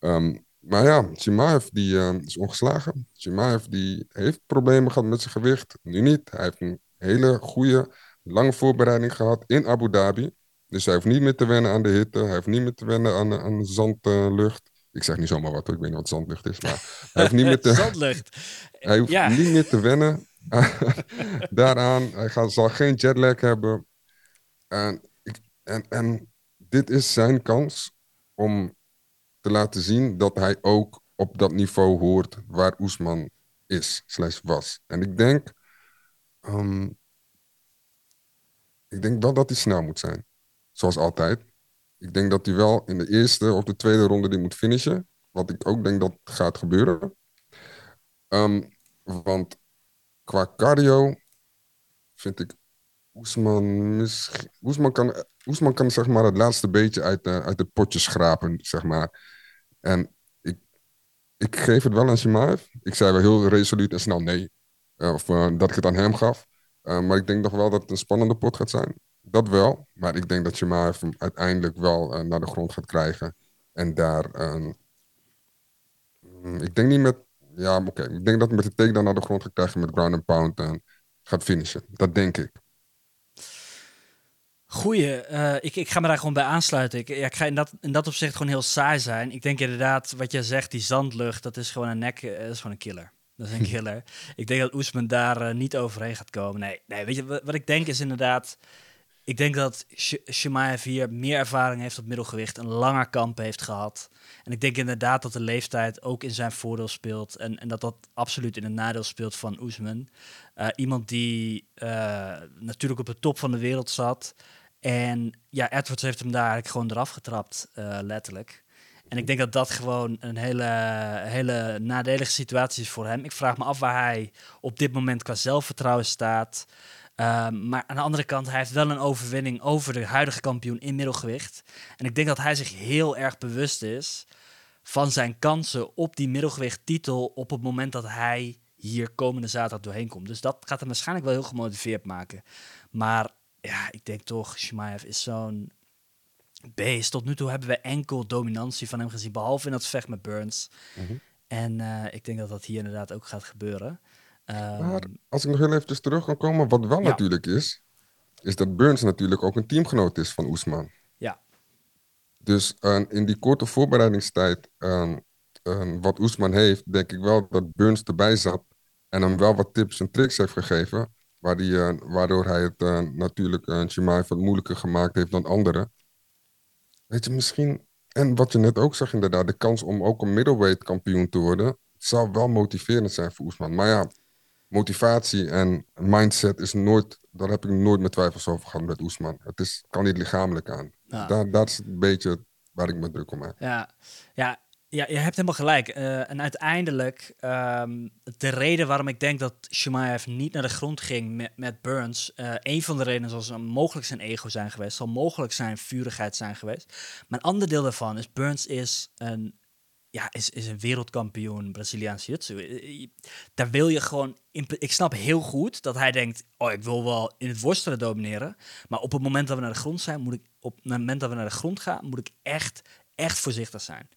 Um, maar ja, Chimaev die, uh, is ongeslagen. Chimaev die heeft problemen gehad met zijn gewicht. Nu niet. Hij heeft een hele goede, lange voorbereiding gehad in Abu Dhabi. Dus hij hoeft niet meer te wennen aan de hitte. Hij hoeft niet meer te wennen aan, aan zandlucht. Ik zeg niet zomaar wat, ik weet niet wat zandlucht is. Maar hij hoeft niet meer te, [laughs] zandlucht. hij hoeft niet meer te wennen [laughs] daaraan. Hij gaat, zal geen jetlag hebben. En, en, en dit is zijn kans om te laten zien dat hij ook op dat niveau hoort waar Oesman is, slash was. En ik denk, um, ik denk wel dat hij snel moet zijn. Zoals altijd. Ik denk dat hij wel in de eerste of de tweede ronde die moet finishen. Wat ik ook denk dat gaat gebeuren. Um, want qua cardio vind ik Oesman, Oesman, kan, Oesman kan zeg maar het laatste beetje uit, de, uit het potje schrapen, zeg maar. En ik, ik geef het wel aan Shimaev. Ik zei wel heel resoluut en snel nee. Uh, of uh, dat ik het aan hem gaf. Uh, maar ik denk nog wel dat het een spannende pot gaat zijn. Dat wel. Maar ik denk dat Shimaev hem uiteindelijk wel naar de grond gaat krijgen. En daar... Mm, ik denk niet met... Ja, oké. Okay. Ik denk dat met de takedown naar de grond gaat krijgen met ground and pound. En gaat finishen. Dat denk ik. Goeie, uh, ik, ik ga me daar gewoon bij aansluiten. Ik, ja, ik ga in dat, in dat opzicht gewoon heel saai zijn. Ik denk inderdaad, wat jij zegt, die zandlucht, dat is gewoon een nek, uh, dat is gewoon een killer. Dat is een [laughs] killer. ik denk dat Oesman daar uh, niet overheen gaat komen. Nee, nee weet je, wat, wat, ik denk is inderdaad... Ik denk dat Sh hier meer ervaring heeft op middelgewicht, een langer kamp heeft gehad. En ik denk inderdaad dat de leeftijd ook in zijn voordeel speelt. En, en dat dat absoluut in het nadeel speelt van Oesman. Uh, iemand die uh, natuurlijk op de top van de wereld zat. En ja, Edwards heeft hem daar eigenlijk gewoon eraf getrapt, uh, letterlijk. En ik denk dat dat gewoon een hele, hele nadelige situatie is voor hem. Ik vraag me af waar hij op dit moment qua zelfvertrouwen staat. Um, maar aan de andere kant, hij heeft wel een overwinning over de huidige kampioen in middelgewicht. En ik denk dat hij zich heel erg bewust is van zijn kansen op die middelgewicht titel op het moment dat hij hier komende zaterdag doorheen komt. Dus dat gaat hem waarschijnlijk wel heel gemotiveerd maken. Maar ja, ik denk toch, Shimaev is zo'n beest. Tot nu toe hebben we enkel dominantie van hem gezien, behalve in dat vecht met Burns. Mm -hmm. En uh, ik denk dat dat hier inderdaad ook gaat gebeuren. Um, maar als ik nog heel even terug kan komen, wat wel ja. natuurlijk is, is dat Burns natuurlijk ook een teamgenoot is van Oesman. Ja. Dus uh, in die korte voorbereidingstijd, uh, wat Oesman heeft, denk ik wel dat Burns erbij zat en hem wel wat tips en tricks heeft gegeven Waar die, eh, waardoor hij het uh, natuurlijk uh, Chimaev wat moeilijker gemaakt heeft dan anderen. Weet je, misschien... En wat je net ook zag inderdaad, de kans om ook een middleweight kampioen te worden... zou wel motiverend zijn voor Oesman. Maar ja, motivatie en mindset is nooit... Daar heb ik nooit met twijfels over gehad met Oesman. Het is, kan niet lichamelijk aan. Ja. Daar, dat is een beetje waar ik me druk om maak. Ja, ja ja, je hebt helemaal gelijk. Uh, en uiteindelijk, um, de reden waarom ik denk dat Shumaev niet naar de grond ging met, met Burns, uh, een van de redenen zal mogelijk zijn ego zijn geweest, zal mogelijk zijn vurigheid zijn geweest. Maar een ander deel daarvan is, Burns is een, ja, is, is een wereldkampioen Braziliaans jiu-jitsu. Eh, daar wil je gewoon, ik snap heel goed dat hij denkt, oh, ik wil wel in het worstelen domineren, maar op het moment dat we naar de grond zijn, moet ik, op het moment dat we naar de grond gaan, moet ik echt, echt voorzichtig zijn.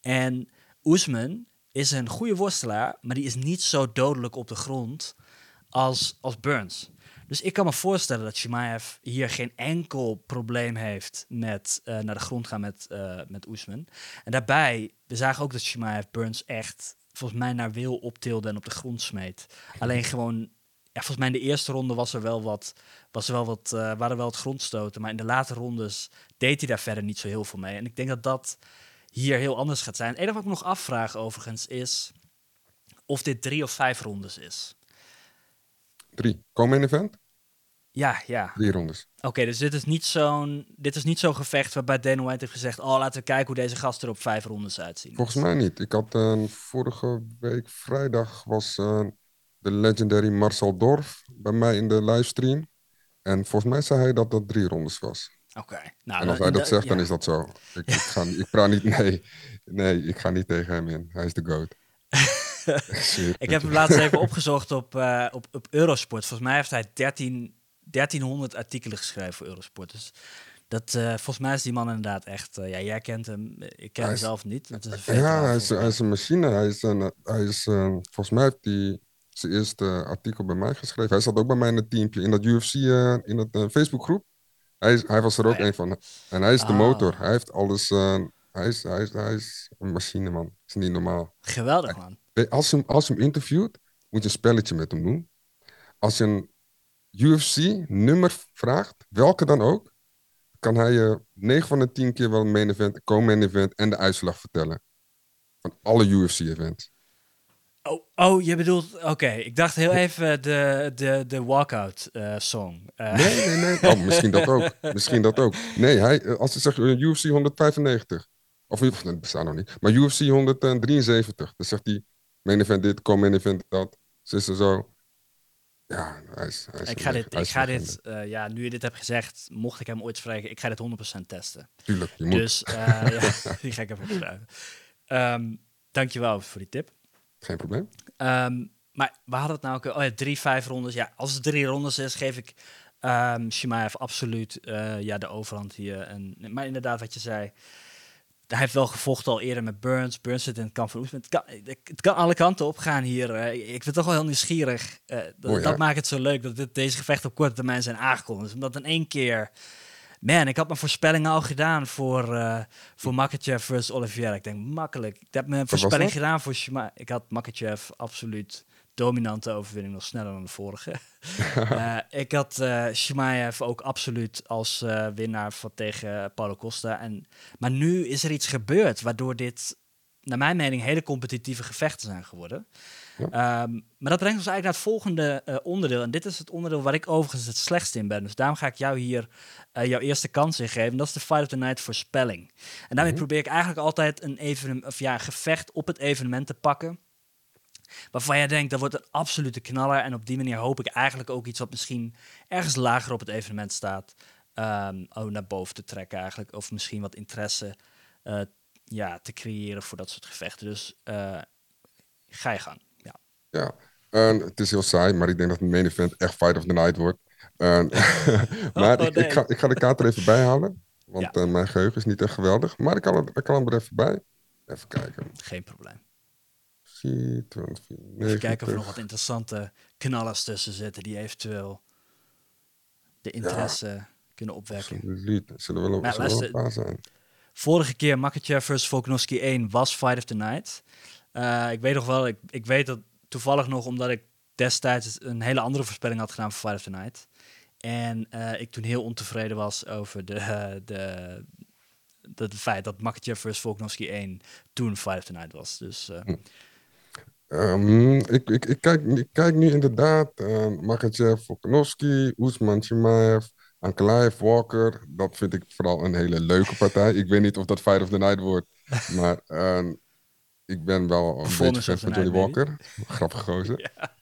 En Oesman is een goede worstelaar, maar die is niet zo dodelijk op de grond als, als Burns. Dus ik kan me voorstellen dat Shimaev hier geen enkel probleem heeft met uh, naar de grond gaan met, uh, met Oesman. En daarbij, we zagen ook dat Shimaev Burns echt volgens mij naar wil optilde en op de grond smeet. Alleen gewoon, ja, volgens mij in de eerste ronde was er wel wat, was er wel wat, uh, waren wel wat grondstoten. Maar in de late rondes deed hij daar verder niet zo heel veel mee. En ik denk dat dat hier heel anders gaat zijn. Het enige wat ik nog afvraag overigens is of dit drie of vijf rondes is. Drie. Komen event? Ja, ja. Drie rondes. Oké, dus dit is niet zo'n dit is niet zo'n gevecht waarbij Dana White heeft gezegd: "Oh, laten we kijken hoe deze gasten er op vijf rondes uitzien." Volgens mij niet. Ik had uh, vorige week vrijdag was uh, de legendary Marcel Dorf bij mij in de livestream en volgens mij zei hij dat dat drie rondes was. Oké. Nou, en als hij dat zegt, dan is dat zo. Ik, ik, ga, ik praat niet, [laughs] nee, nee, ik ga niet tegen hem in. Hij is de goat. [laughs] ik heb hem laatst even [laughs] opgezocht op, uh, op, op Eurosport. Volgens mij heeft hij 13, 1300 artikelen geschreven voor Eurosport. Dus dat, uh, volgens mij is die man inderdaad echt... Uh, ja, jij kent hem, ik ken hem zelf niet. Dat is een ja, hij is, hij is, een machine. Hij is, een, hij is een, volgens mij heeft hij zijn eerste artikel bij mij geschreven. Hij zat ook bij mij in het teampje, in dat UFC, in het Facebookgroep. Hij, hij was er ook oh, een van. En hij is de ah. motor. Hij heeft alles. Hij, is, hij, is, hij is een machine, man. Dat is niet normaal. Geweldig, man. Als je, als je hem interviewt, moet je een spelletje met hem doen. Als je een UFC-nummer vraagt, welke dan ook, kan hij je 9 van de 10 keer wel een main event, co-main event en de uitslag vertellen. Van alle UFC-events. Oh, oh, je bedoelt, oké. Ik dacht heel even de, de, de walkout uh, song. Uh. Nee, nee, nee. Oh, misschien dat ook. Misschien dat ook. Nee, hij, eh, als ze zegt UFC 195. Of [laughs] dat bestaat nog niet. Maar UFC 173. Dan zegt hij, main event dit, kom main event dat. Ze is er zo. Ja, hij is, hij is Ik ga dit, ik ga dit uh, ja, nu je dit hebt gezegd, mocht ik hem ooit spreken, ik ga dit 100% testen. Tuurlijk, je moet. Dus uh, [laughs] ja, die ga ik even opschrijven. Um, dankjewel voor die tip. Geen probleem. Um, maar we hadden het nou ook, oh ja, drie, vijf rondes. Ja, als het drie rondes is, geef ik um, Shimaev absoluut uh, ja, de overhand hier. En, maar inderdaad, wat je zei, hij heeft wel gevochten al eerder met Burns. Burns zit in het kamp van Oesman. Het kan, het kan alle kanten op gaan hier. Uh, ik vind het toch wel heel nieuwsgierig. Uh, dat, maakt het zo leuk dat dit, deze gevechten op korte termijn zijn aangekondigd. Dus omdat in één keer Man, ik had mijn voorspellingen al gedaan voor, uh, voor Makachev versus Olivier. Ik denk makkelijk. Ik heb mijn voorspelling gedaan voor Shima. Ik had Makachev absoluut dominante overwinning, nog sneller dan de vorige. uh, [laughs] [laughs] ik had uh, Shimaev ook absoluut als uh, winnaar van tegen Paulo Costa. En, maar nu is er iets gebeurd waardoor dit, naar mijn mening, hele competitieve gevechten zijn geworden. Ja. Um, maar dat brengt ons eigenlijk naar het volgende uh, onderdeel. En dit is het onderdeel waar ik overigens het slechtst in ben. Dus daarom ga ik jou hier uh, jouw eerste kans in geven. Dat is de Fight of the Night voorspelling. En daarmee mm -hmm. probeer ik eigenlijk altijd een, evenement, of ja, gevecht op het evenement te pakken. Waarvan jij denkt, dat wordt een absolute knaller. En op die manier hoop ik eigenlijk ook iets wat misschien ergens lager op het evenement staat. Um, oh, naar boven te trekken eigenlijk. Of misschien wat interesse uh, ja, te creëren voor dat soort gevechten. Dus ga je gang. Ja, en het is heel saai, maar ik denk dat het main event echt Fight of the Night wordt. [laughs] Maar oh, ik, nee. ik, ga, ik ga de kaart er even bij halen. Want ja. uh, mijn geheugen is niet echt geweldig. Maar ik kan, ik kan hem er even bij. Even kijken. Geen probleem. 4, 20, 4, 9, even kijken of er nog wat interessante knallers tussen zitten die eventueel de interesse ja. kunnen opwekken. Absoluut. Zullen wel, nou, zullen wel een paar zijn. Vorige keer Makachev vs Volkanovski 1 was Fight of the Night. Uh, ik weet nog wel, ik, ik weet dat toevallig nog omdat ik destijds een hele andere voorspelling had gedaan voor Fight of the Night. En eh, ik toen heel ontevreden was over de, [laughs] de, de, feit dat Makachev vs. Volkanovski 1 toen Fight of the Night was. Dus uh, hm. Um, ik, ik, ik, kijk, ik kijk nu inderdaad uh, Makachev, Volkanovski, Oesman, Chimaev, Ankalaev, Walker. Dat vind ik vooral een hele leuke partij. Ik weet niet of dat Fight of the Night wordt, [laughs] maar uh, ik ben wel een beetje fan van Johnny Walker. Grappig gozer. [laughs] ja.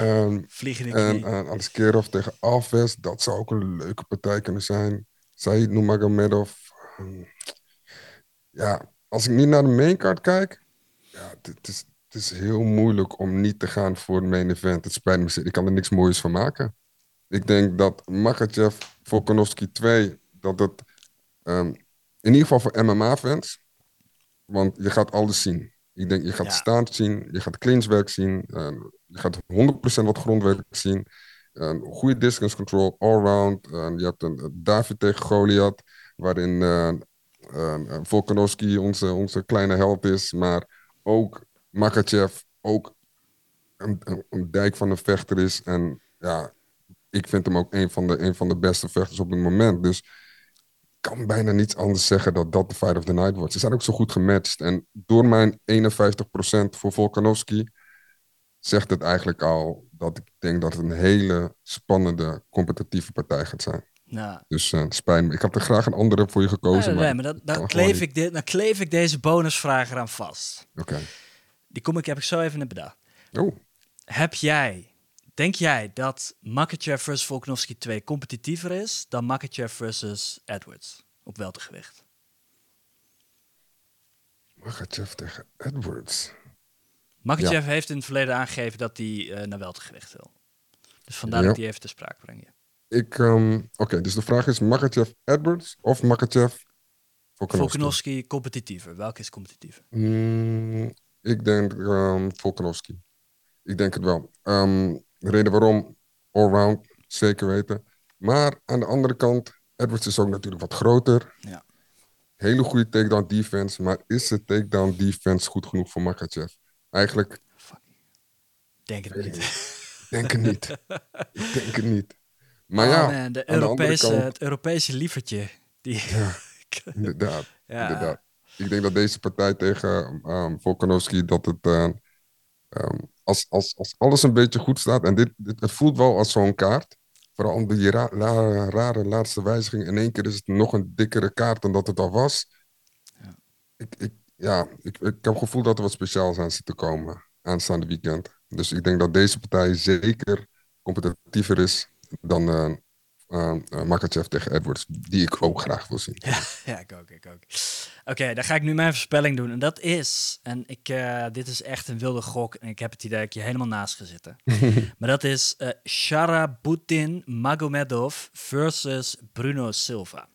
Um, Vliegen en uh, Aliskerov tegen Alves, dat zou ook een leuke partij kunnen zijn. Said Nurmagomedov. Um, ja, als ik niet naar de maincard kijk, ja, het is, het is heel moeilijk om niet te gaan voor het main event. Het spijt me, ik kan er niks moois van maken. Ik denk dat Makachev, Volkanovski 2, dat het um, in ieder geval voor MMA-fans, want je gaat alles zien. Ik denk, je gaat ja. staan zien, je gaat clinchwerk zien, uh, je gaat 100% wat grondwerk zien. Uh, goede distance control, allround. Uh, je hebt een David tegen Goliath, waarin uh, Volkanovski onze, onze kleine held is, maar ook Makachev ook een, een, dijk van een vechter is. En ja, ik vind hem ook een van, de, een van de beste vechters op het moment. Dus ik kan bijna niets anders zeggen dat dat de Fight of the Night wordt. Ze zijn ook zo goed gematcht. En door mijn 51% voor Volkanovski zegt het eigenlijk al dat ik denk dat het een hele spannende, competitieve partij gaat zijn. Ja. Dus uh, spijt me. Ik had er graag een andere voor je gekozen. Nee, nee, maar, maar dan, kleef ik dit, dan kleef ik deze bonusvraag eraan vast. Oké. Die kom ik, heb ik zo even in bedacht. Oh. Heb jij, denk jij dat Makachev versus Volkanovski 2 competitiever is dan Makachev versus Edwards op weltergewicht? Makachev tegen Edwards. Makachev heeft in het verleden aangegeven dat hij uh, naar weltergewicht wil. Dus vandaar dat hij even te sprake brengt. Ik, um, oké, dus de vraag is Makachev Edwards of Makachev Volkanovski? Volkanovski competitiever. Welke is competitiever? Mm, ik denk um, Volkanovski. Ik denk het wel. Um, de reden waarom, allround, zeker weten. Maar aan de andere kant, Edwards is ook natuurlijk wat groter. Ja. Hele goede takedown defense. Maar is de takedown defense goed genoeg voor Makachev? Eigenlijk... Denk het niet. Ik denk het niet. ik denk het niet. Maar oh, ja, man, de Europese, kant, het Europese lievertje. Die... Ja, inderdaad, [laughs] ja. inderdaad ik denk dat deze partij tegen um, Volkanovski, dat het uh, um, als, als, als alles een beetje goed staat, en dit, dit het voelt wel als zo'n kaart, vooral om die ra la rare laatste wijziging, in één keer is het nog een dikkere kaart dan dat het al was. Ja. Ik, ik, ja, ik, ik heb het gevoel dat er wat speciaals aan zit te komen aanstaande weekend. Dus ik denk dat deze partij zeker competitiever is dan, uh, uh, Makachev tegen Edwards, die ik ook graag wil zien. [laughs] Ja, ja ik ook, ik ook. Oké, dan ga ik nu mijn voorspelling doen. En dat is, en ik, uh, dit is echt een wilde gok, en ik heb het idee dat ik je helemaal naast ga zitten. [laughs] maar dat is uh, Sharabutin Magomedov versus Bruno Silva.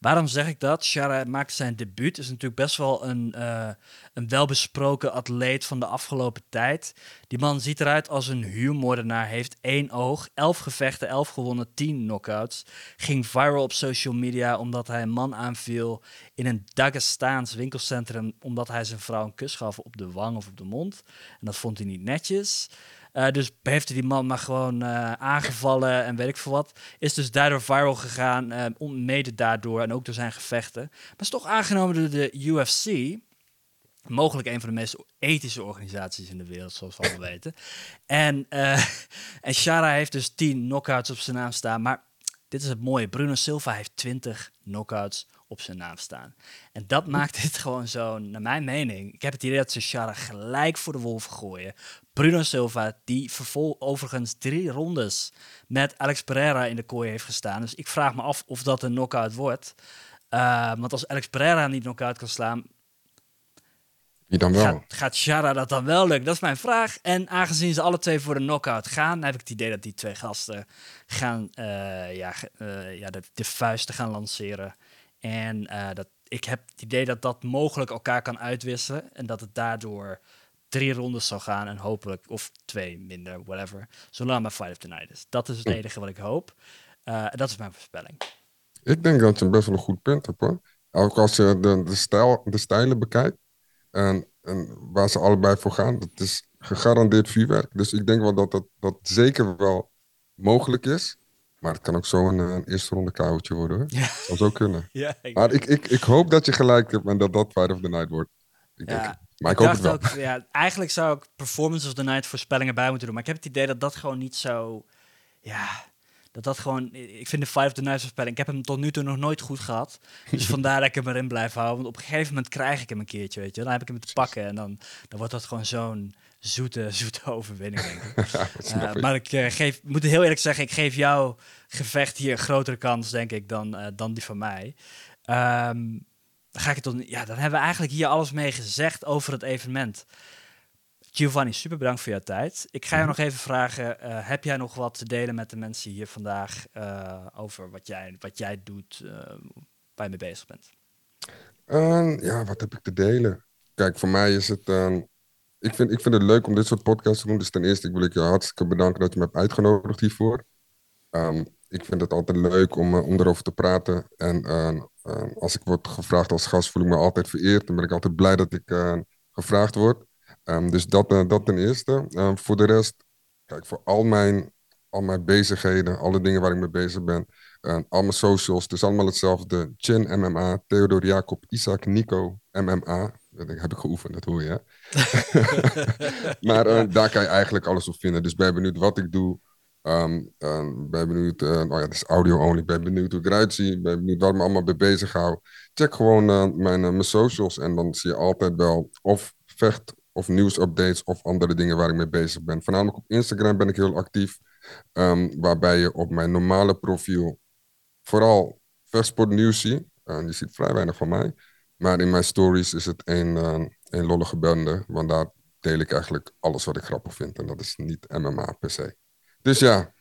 Waarom zeg ik dat? Shara maakt zijn debuut. Is natuurlijk best wel een, uh, een welbesproken atleet van de afgelopen tijd. Die man ziet eruit als een huurmoordenaar. Heeft één oog, elf gevechten, elf gewonnen, tien knockouts. Ging viral op social media omdat hij een man aanviel in een Dagestaans winkelcentrum. Omdat hij zijn vrouw een kus gaf op de wang of op de mond. En dat vond hij niet netjes. Uh, dus heeft die man maar gewoon uh, aangevallen en weet ik veel wat. Is dus daardoor viral gegaan, uh, mede daardoor en ook door zijn gevechten. Maar is toch aangenomen door de UFC. Mogelijk een van de meest ethische organisaties in de wereld, zoals we allemaal weten. En, [laughs] en Shara heeft dus 10 knockouts op zijn naam staan. Maar dit is het mooie. Bruno Silva heeft 20 knockouts op zijn naam staan. En dat maakt dit [laughs] gewoon zo, naar mijn mening. Ik heb het idee dat ze Shara gelijk voor de wolven gooien. Bruno Silva, die vervol overigens drie rondes met Alex Pereira in de kooi heeft gestaan. Dus ik vraag me af of dat een knockout wordt. Uh, want als Alex Pereira niet knockout kan slaan, wie dan wel? Gaat, gaat Shara dat dan wel lukken? Dat is mijn vraag. En aangezien ze alle twee voor de knockout gaan, heb ik het idee dat die twee gasten gaan uh, ja, uh, ja, de, de vuisten gaan lanceren. En uh, dat, ik heb het idee dat dat mogelijk elkaar kan uitwisselen. En dat het daardoor drie rondes zal gaan en hopelijk, of twee minder, whatever. Zolang maar Fight of the Night is. Dat is het hm. enige wat ik hoop. Dat is mijn voorspelling. Ik denk dat je best wel een goed punt hebt hoor. Ook als je de, de, stijl, de stijlen bekijkt. En en waar ze allebei voor gaan, dat is gegarandeerd vuurwerk. Dus ik denk wel dat dat, dat zeker wel mogelijk is. Maar het kan ook zo een, een eerste ronde kouwtje worden. Hoor. Ja. Dat zou kunnen. [laughs] Ja, ik, Maar ik, ik, ik hoop dat je gelijk hebt en dat dat Fight of the Night wordt. Ik ja, het. Maar ik, hoop het dacht wel. ook, ja, eigenlijk zou ik Performance of the Night voorspellingen bij moeten doen. Maar ik heb het idee dat dat gewoon niet zo... Ja, dat dat gewoon... Ik vind de Fight of the Night voorspelling... Ik heb hem tot nu toe nog nooit goed gehad. Dus [laughs] vandaar dat ik hem erin blijf houden. Want op een gegeven moment krijg ik hem een keertje, weet je. Dan heb ik hem te pakken en dan, dan wordt dat gewoon zo'n zoete, [laughs] zoete overwinning, denk ik. [laughs] Eh, maar ik eh, geef, moet heel eerlijk zeggen, ik geef jouw gevecht hier een grotere kans, denk ik, dan, eh, dan die van mij. Ehm, dan, ga ik het tot, ja, dan hebben we eigenlijk hier alles mee gezegd over het evenement. Giovanni, super bedankt voor jouw tijd. Ik ga je nog even vragen, eh, heb jij nog wat te delen met de mensen hier vandaag eh, over wat jij, wat jij doet, eh, waar je mee bezig bent? Ehm, ja, wat heb ik te delen? Kijk, voor mij is het. ehm, ik, vind, ik vind het leuk om dit soort podcasts te doen. Dus ten eerste ik wil ik je hartstikke bedanken dat je me hebt uitgenodigd hiervoor. Ehm, ik vind het altijd leuk om, om erover te praten. En als ik word gevraagd als gast, voel ik me altijd vereerd. Dan ben ik altijd blij dat ik gevraagd word. Ehm, dus dat, eh, dat ten eerste. Ehm, voor de rest, kijk, voor al mijn, al mijn bezigheden, alle dingen waar ik mee bezig ben. en al mijn socials, het is allemaal hetzelfde. Chin MMA, Theodor Jacob, Isaac, Nico, MMA. Dat heb ik geoefend, dat hoor je. hè? [laughs] [laughs] maar eh, daar kan je eigenlijk alles op vinden. Dus ben benieuwd wat ik doe. Ehm, eh, ben benieuwd, oh ja, het is audio only. Ben benieuwd hoe ik eruit zie. Ben benieuwd waar ik me allemaal mee bezig hou. Check gewoon mijn, mijn socials en dan zie je altijd wel of vecht of nieuwsupdates of andere dingen waar ik mee bezig ben. Voornamelijk op Instagram ben ik heel actief. ehm, waarbij je op mijn normale profiel vooral vechtsportnieuws ziet. Eh, je ziet vrij weinig van mij. Maar in mijn stories is het een, eh, een lollige bende. Want daar deel ik eigenlijk alles wat ik grappig vind. En dat is niet MMA per se. Dus ja,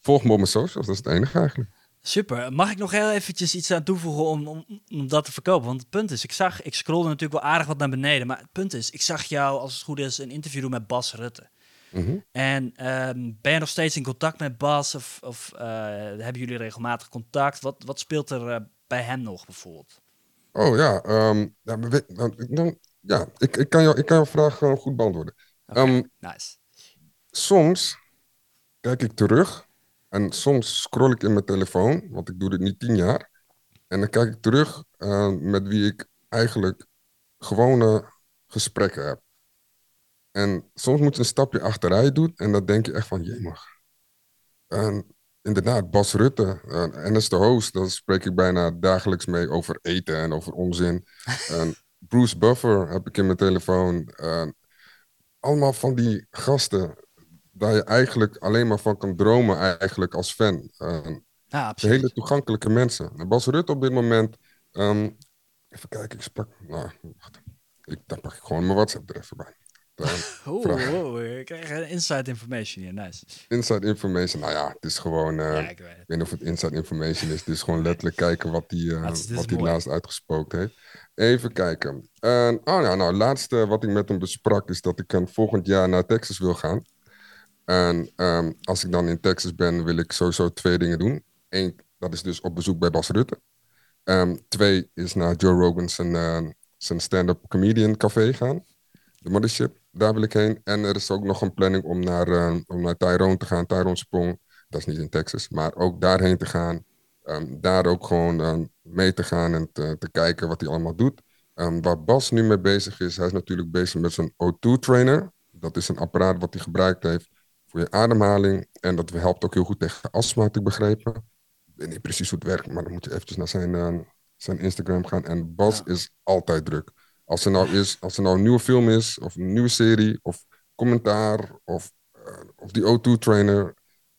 volg me op mijn socials. Dat is het enige eigenlijk. Super. Mag ik nog heel eventjes iets aan toevoegen om, om, om dat te verkopen? Want het punt is, ik zag, ik scrollde natuurlijk wel aardig wat naar beneden. Maar het punt is, ik zag jou, als het goed is, een interview doen met Bas Rutte. Mhm. En ehm, ben je nog steeds in contact met Bas? Of, of eh, hebben jullie regelmatig contact? Wat, wat speelt er eh, bij hem nog bijvoorbeeld? Oh ja, ehm, ja, weet- dan, ja ik, ik, kan jou, ik kan jouw vraag gewoon goed beantwoorden. Ehm, nice. soms kijk ik terug en soms scroll ik in mijn telefoon, want ik doe dit nu tien jaar. En dan kijk ik terug eh, met wie ik eigenlijk gewone gesprekken heb. En soms moet je een stapje achteruit doen en dan denk je echt van, jemig. En inderdaad, Bas Rutte, eh, en is de host, daar spreek ik bijna dagelijks mee over eten en over onzin. [laughs] en Bruce Buffer heb ik in mijn telefoon. eh, allemaal van die gasten waar je eigenlijk alleen maar van kan dromen eigenlijk als fan. Eh, Ja, absoluut. hele toegankelijke mensen. En Bas Rutte op dit moment, ehm, even kijken, ik sprak, nou, wacht. Ik, dan pak ik gewoon mijn WhatsApp er even bij. [laughs] Eh, Oeh, oeh, ik krijg een inside information hier, nice. inside information, nou ja, het is gewoon, eh, ja, ik weet het. ik weet niet of het inside information is. Het is gewoon letterlijk kijken wat hij uh, is wat laatst uitgespookt heeft. Even kijken. En, oh ja, nou, laatste wat ik met hem besprak is dat ik eh, volgend jaar naar Texas wil gaan. En ehm, als ik dan in Texas ben, wil ik sowieso twee dingen doen. Eén, dat is dus op bezoek bij Bas Rutte. Ehm, twee is naar Joe Rogan zijn, eh, zijn stand-up comedian café gaan. De Mothership, daar wil ik heen. En er is ook nog een planning om naar, om naar Tyrone te gaan, Tyrone Sprong. Dat is niet in Texas, maar ook daarheen te gaan. Ehm, daar ook gewoon mee te gaan en te, kijken wat hij allemaal doet. Ehm, waar Bas nu mee bezig is, hij is natuurlijk bezig met zijn O2-trainer. Dat is een apparaat wat hij gebruikt heeft voor je ademhaling. En dat helpt ook heel goed tegen astma, had ik begrepen. Ik weet niet precies hoe het werkt, maar dan moet je eventjes naar zijn, eh, zijn Instagram gaan. En Bas Ja. is altijd druk. Als er, nou is, als er nou een nieuwe film is, of een nieuwe serie, of commentaar, of, eh, of die O2-trainer,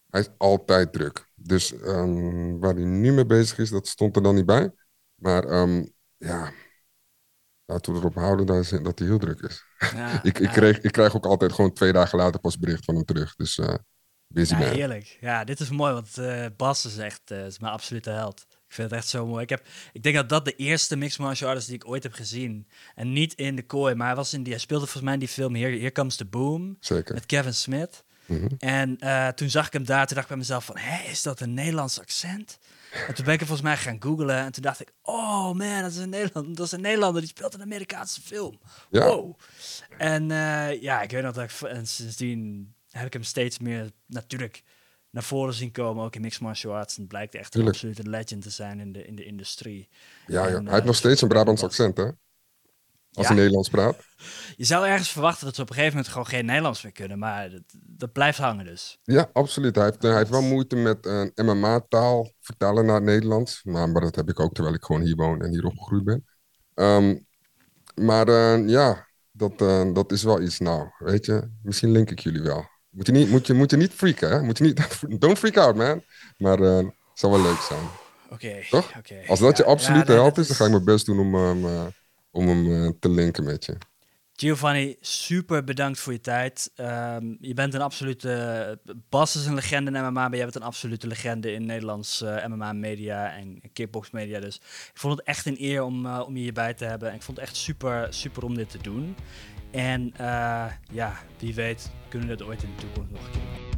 hij is altijd druk. Dus ehm, waar hij nu mee bezig is, dat stond er dan niet bij. Maar ehm, ja, laten we erop houden dat hij, dat hij heel druk is. Ja, [laughs] Ik, ik, kreeg, ik krijg ook altijd gewoon twee dagen later pas bericht van hem terug. Dus eh busy Ja, man. heerlijk. Ja, dit is mooi, want eh, Bas is echt eh, is mijn absolute held. Ik vind het echt zo mooi. Ik, heb, ik denk dat dat de eerste mixed martial artist die ik ooit heb gezien. En niet in de kooi, maar hij, was in die, hij speelde volgens mij in die film Here, Here Comes the Boom Zeker. met Kevin Smith. Mhm. En toen zag ik hem daar, toen dacht ik bij mezelf van, hé, is dat een Nederlands accent? En toen ben ik er volgens mij gaan googlen en toen dacht ik, oh man, dat is een Nederlander, dat is een Nederlander die speelt een Amerikaanse film. Ja. Wow. En eh, ja, ik weet nog dat ik, en sindsdien heb ik hem steeds meer natuurlijk naar voren zien komen, ook in mixed martial arts. En het blijkt echt een absolute legend te zijn in de, in de industrie. Ja, ja. En, hij heeft eh, nog steeds een Brabants accent, hè? Als Ja. hij Nederlands praat. Je zou ergens verwachten dat ze op een gegeven moment gewoon geen Nederlands meer kunnen, maar dat, dat blijft hangen dus. Ja, absoluut. Hij heeft, eh, hij heeft wel moeite met een MMA-taal vertalen naar het Nederlands. Maar, maar dat heb ik ook terwijl ik gewoon hier woon en hier opgegroeid ben. Ehm, maar eh, ja, dat, eh, dat is wel iets. Nou, weet je, misschien link ik jullie wel. Moet je niet, moet je, moet je niet freaken, hè? Moet je niet, [laughs] don't freak out, man. Maar eh, het zou wel leuk zijn. Oké. Toch? Als dat je absolute ja, nee, is, dan ga ik mijn best doen om eh, om hem eh, te linken met je. Giovanni, super bedankt voor je tijd. Ehm, je bent een absolute... Bas is een legende in MMA, maar jij bent een absolute legende in Nederlands eh, MMA-media en kickbox-media. Dus ik vond het echt een eer om, eh, om je hierbij te hebben. En ik vond het echt super, super om dit te doen. En ja, wie weet kunnen we dat ooit in de toekomst nog een keer doen.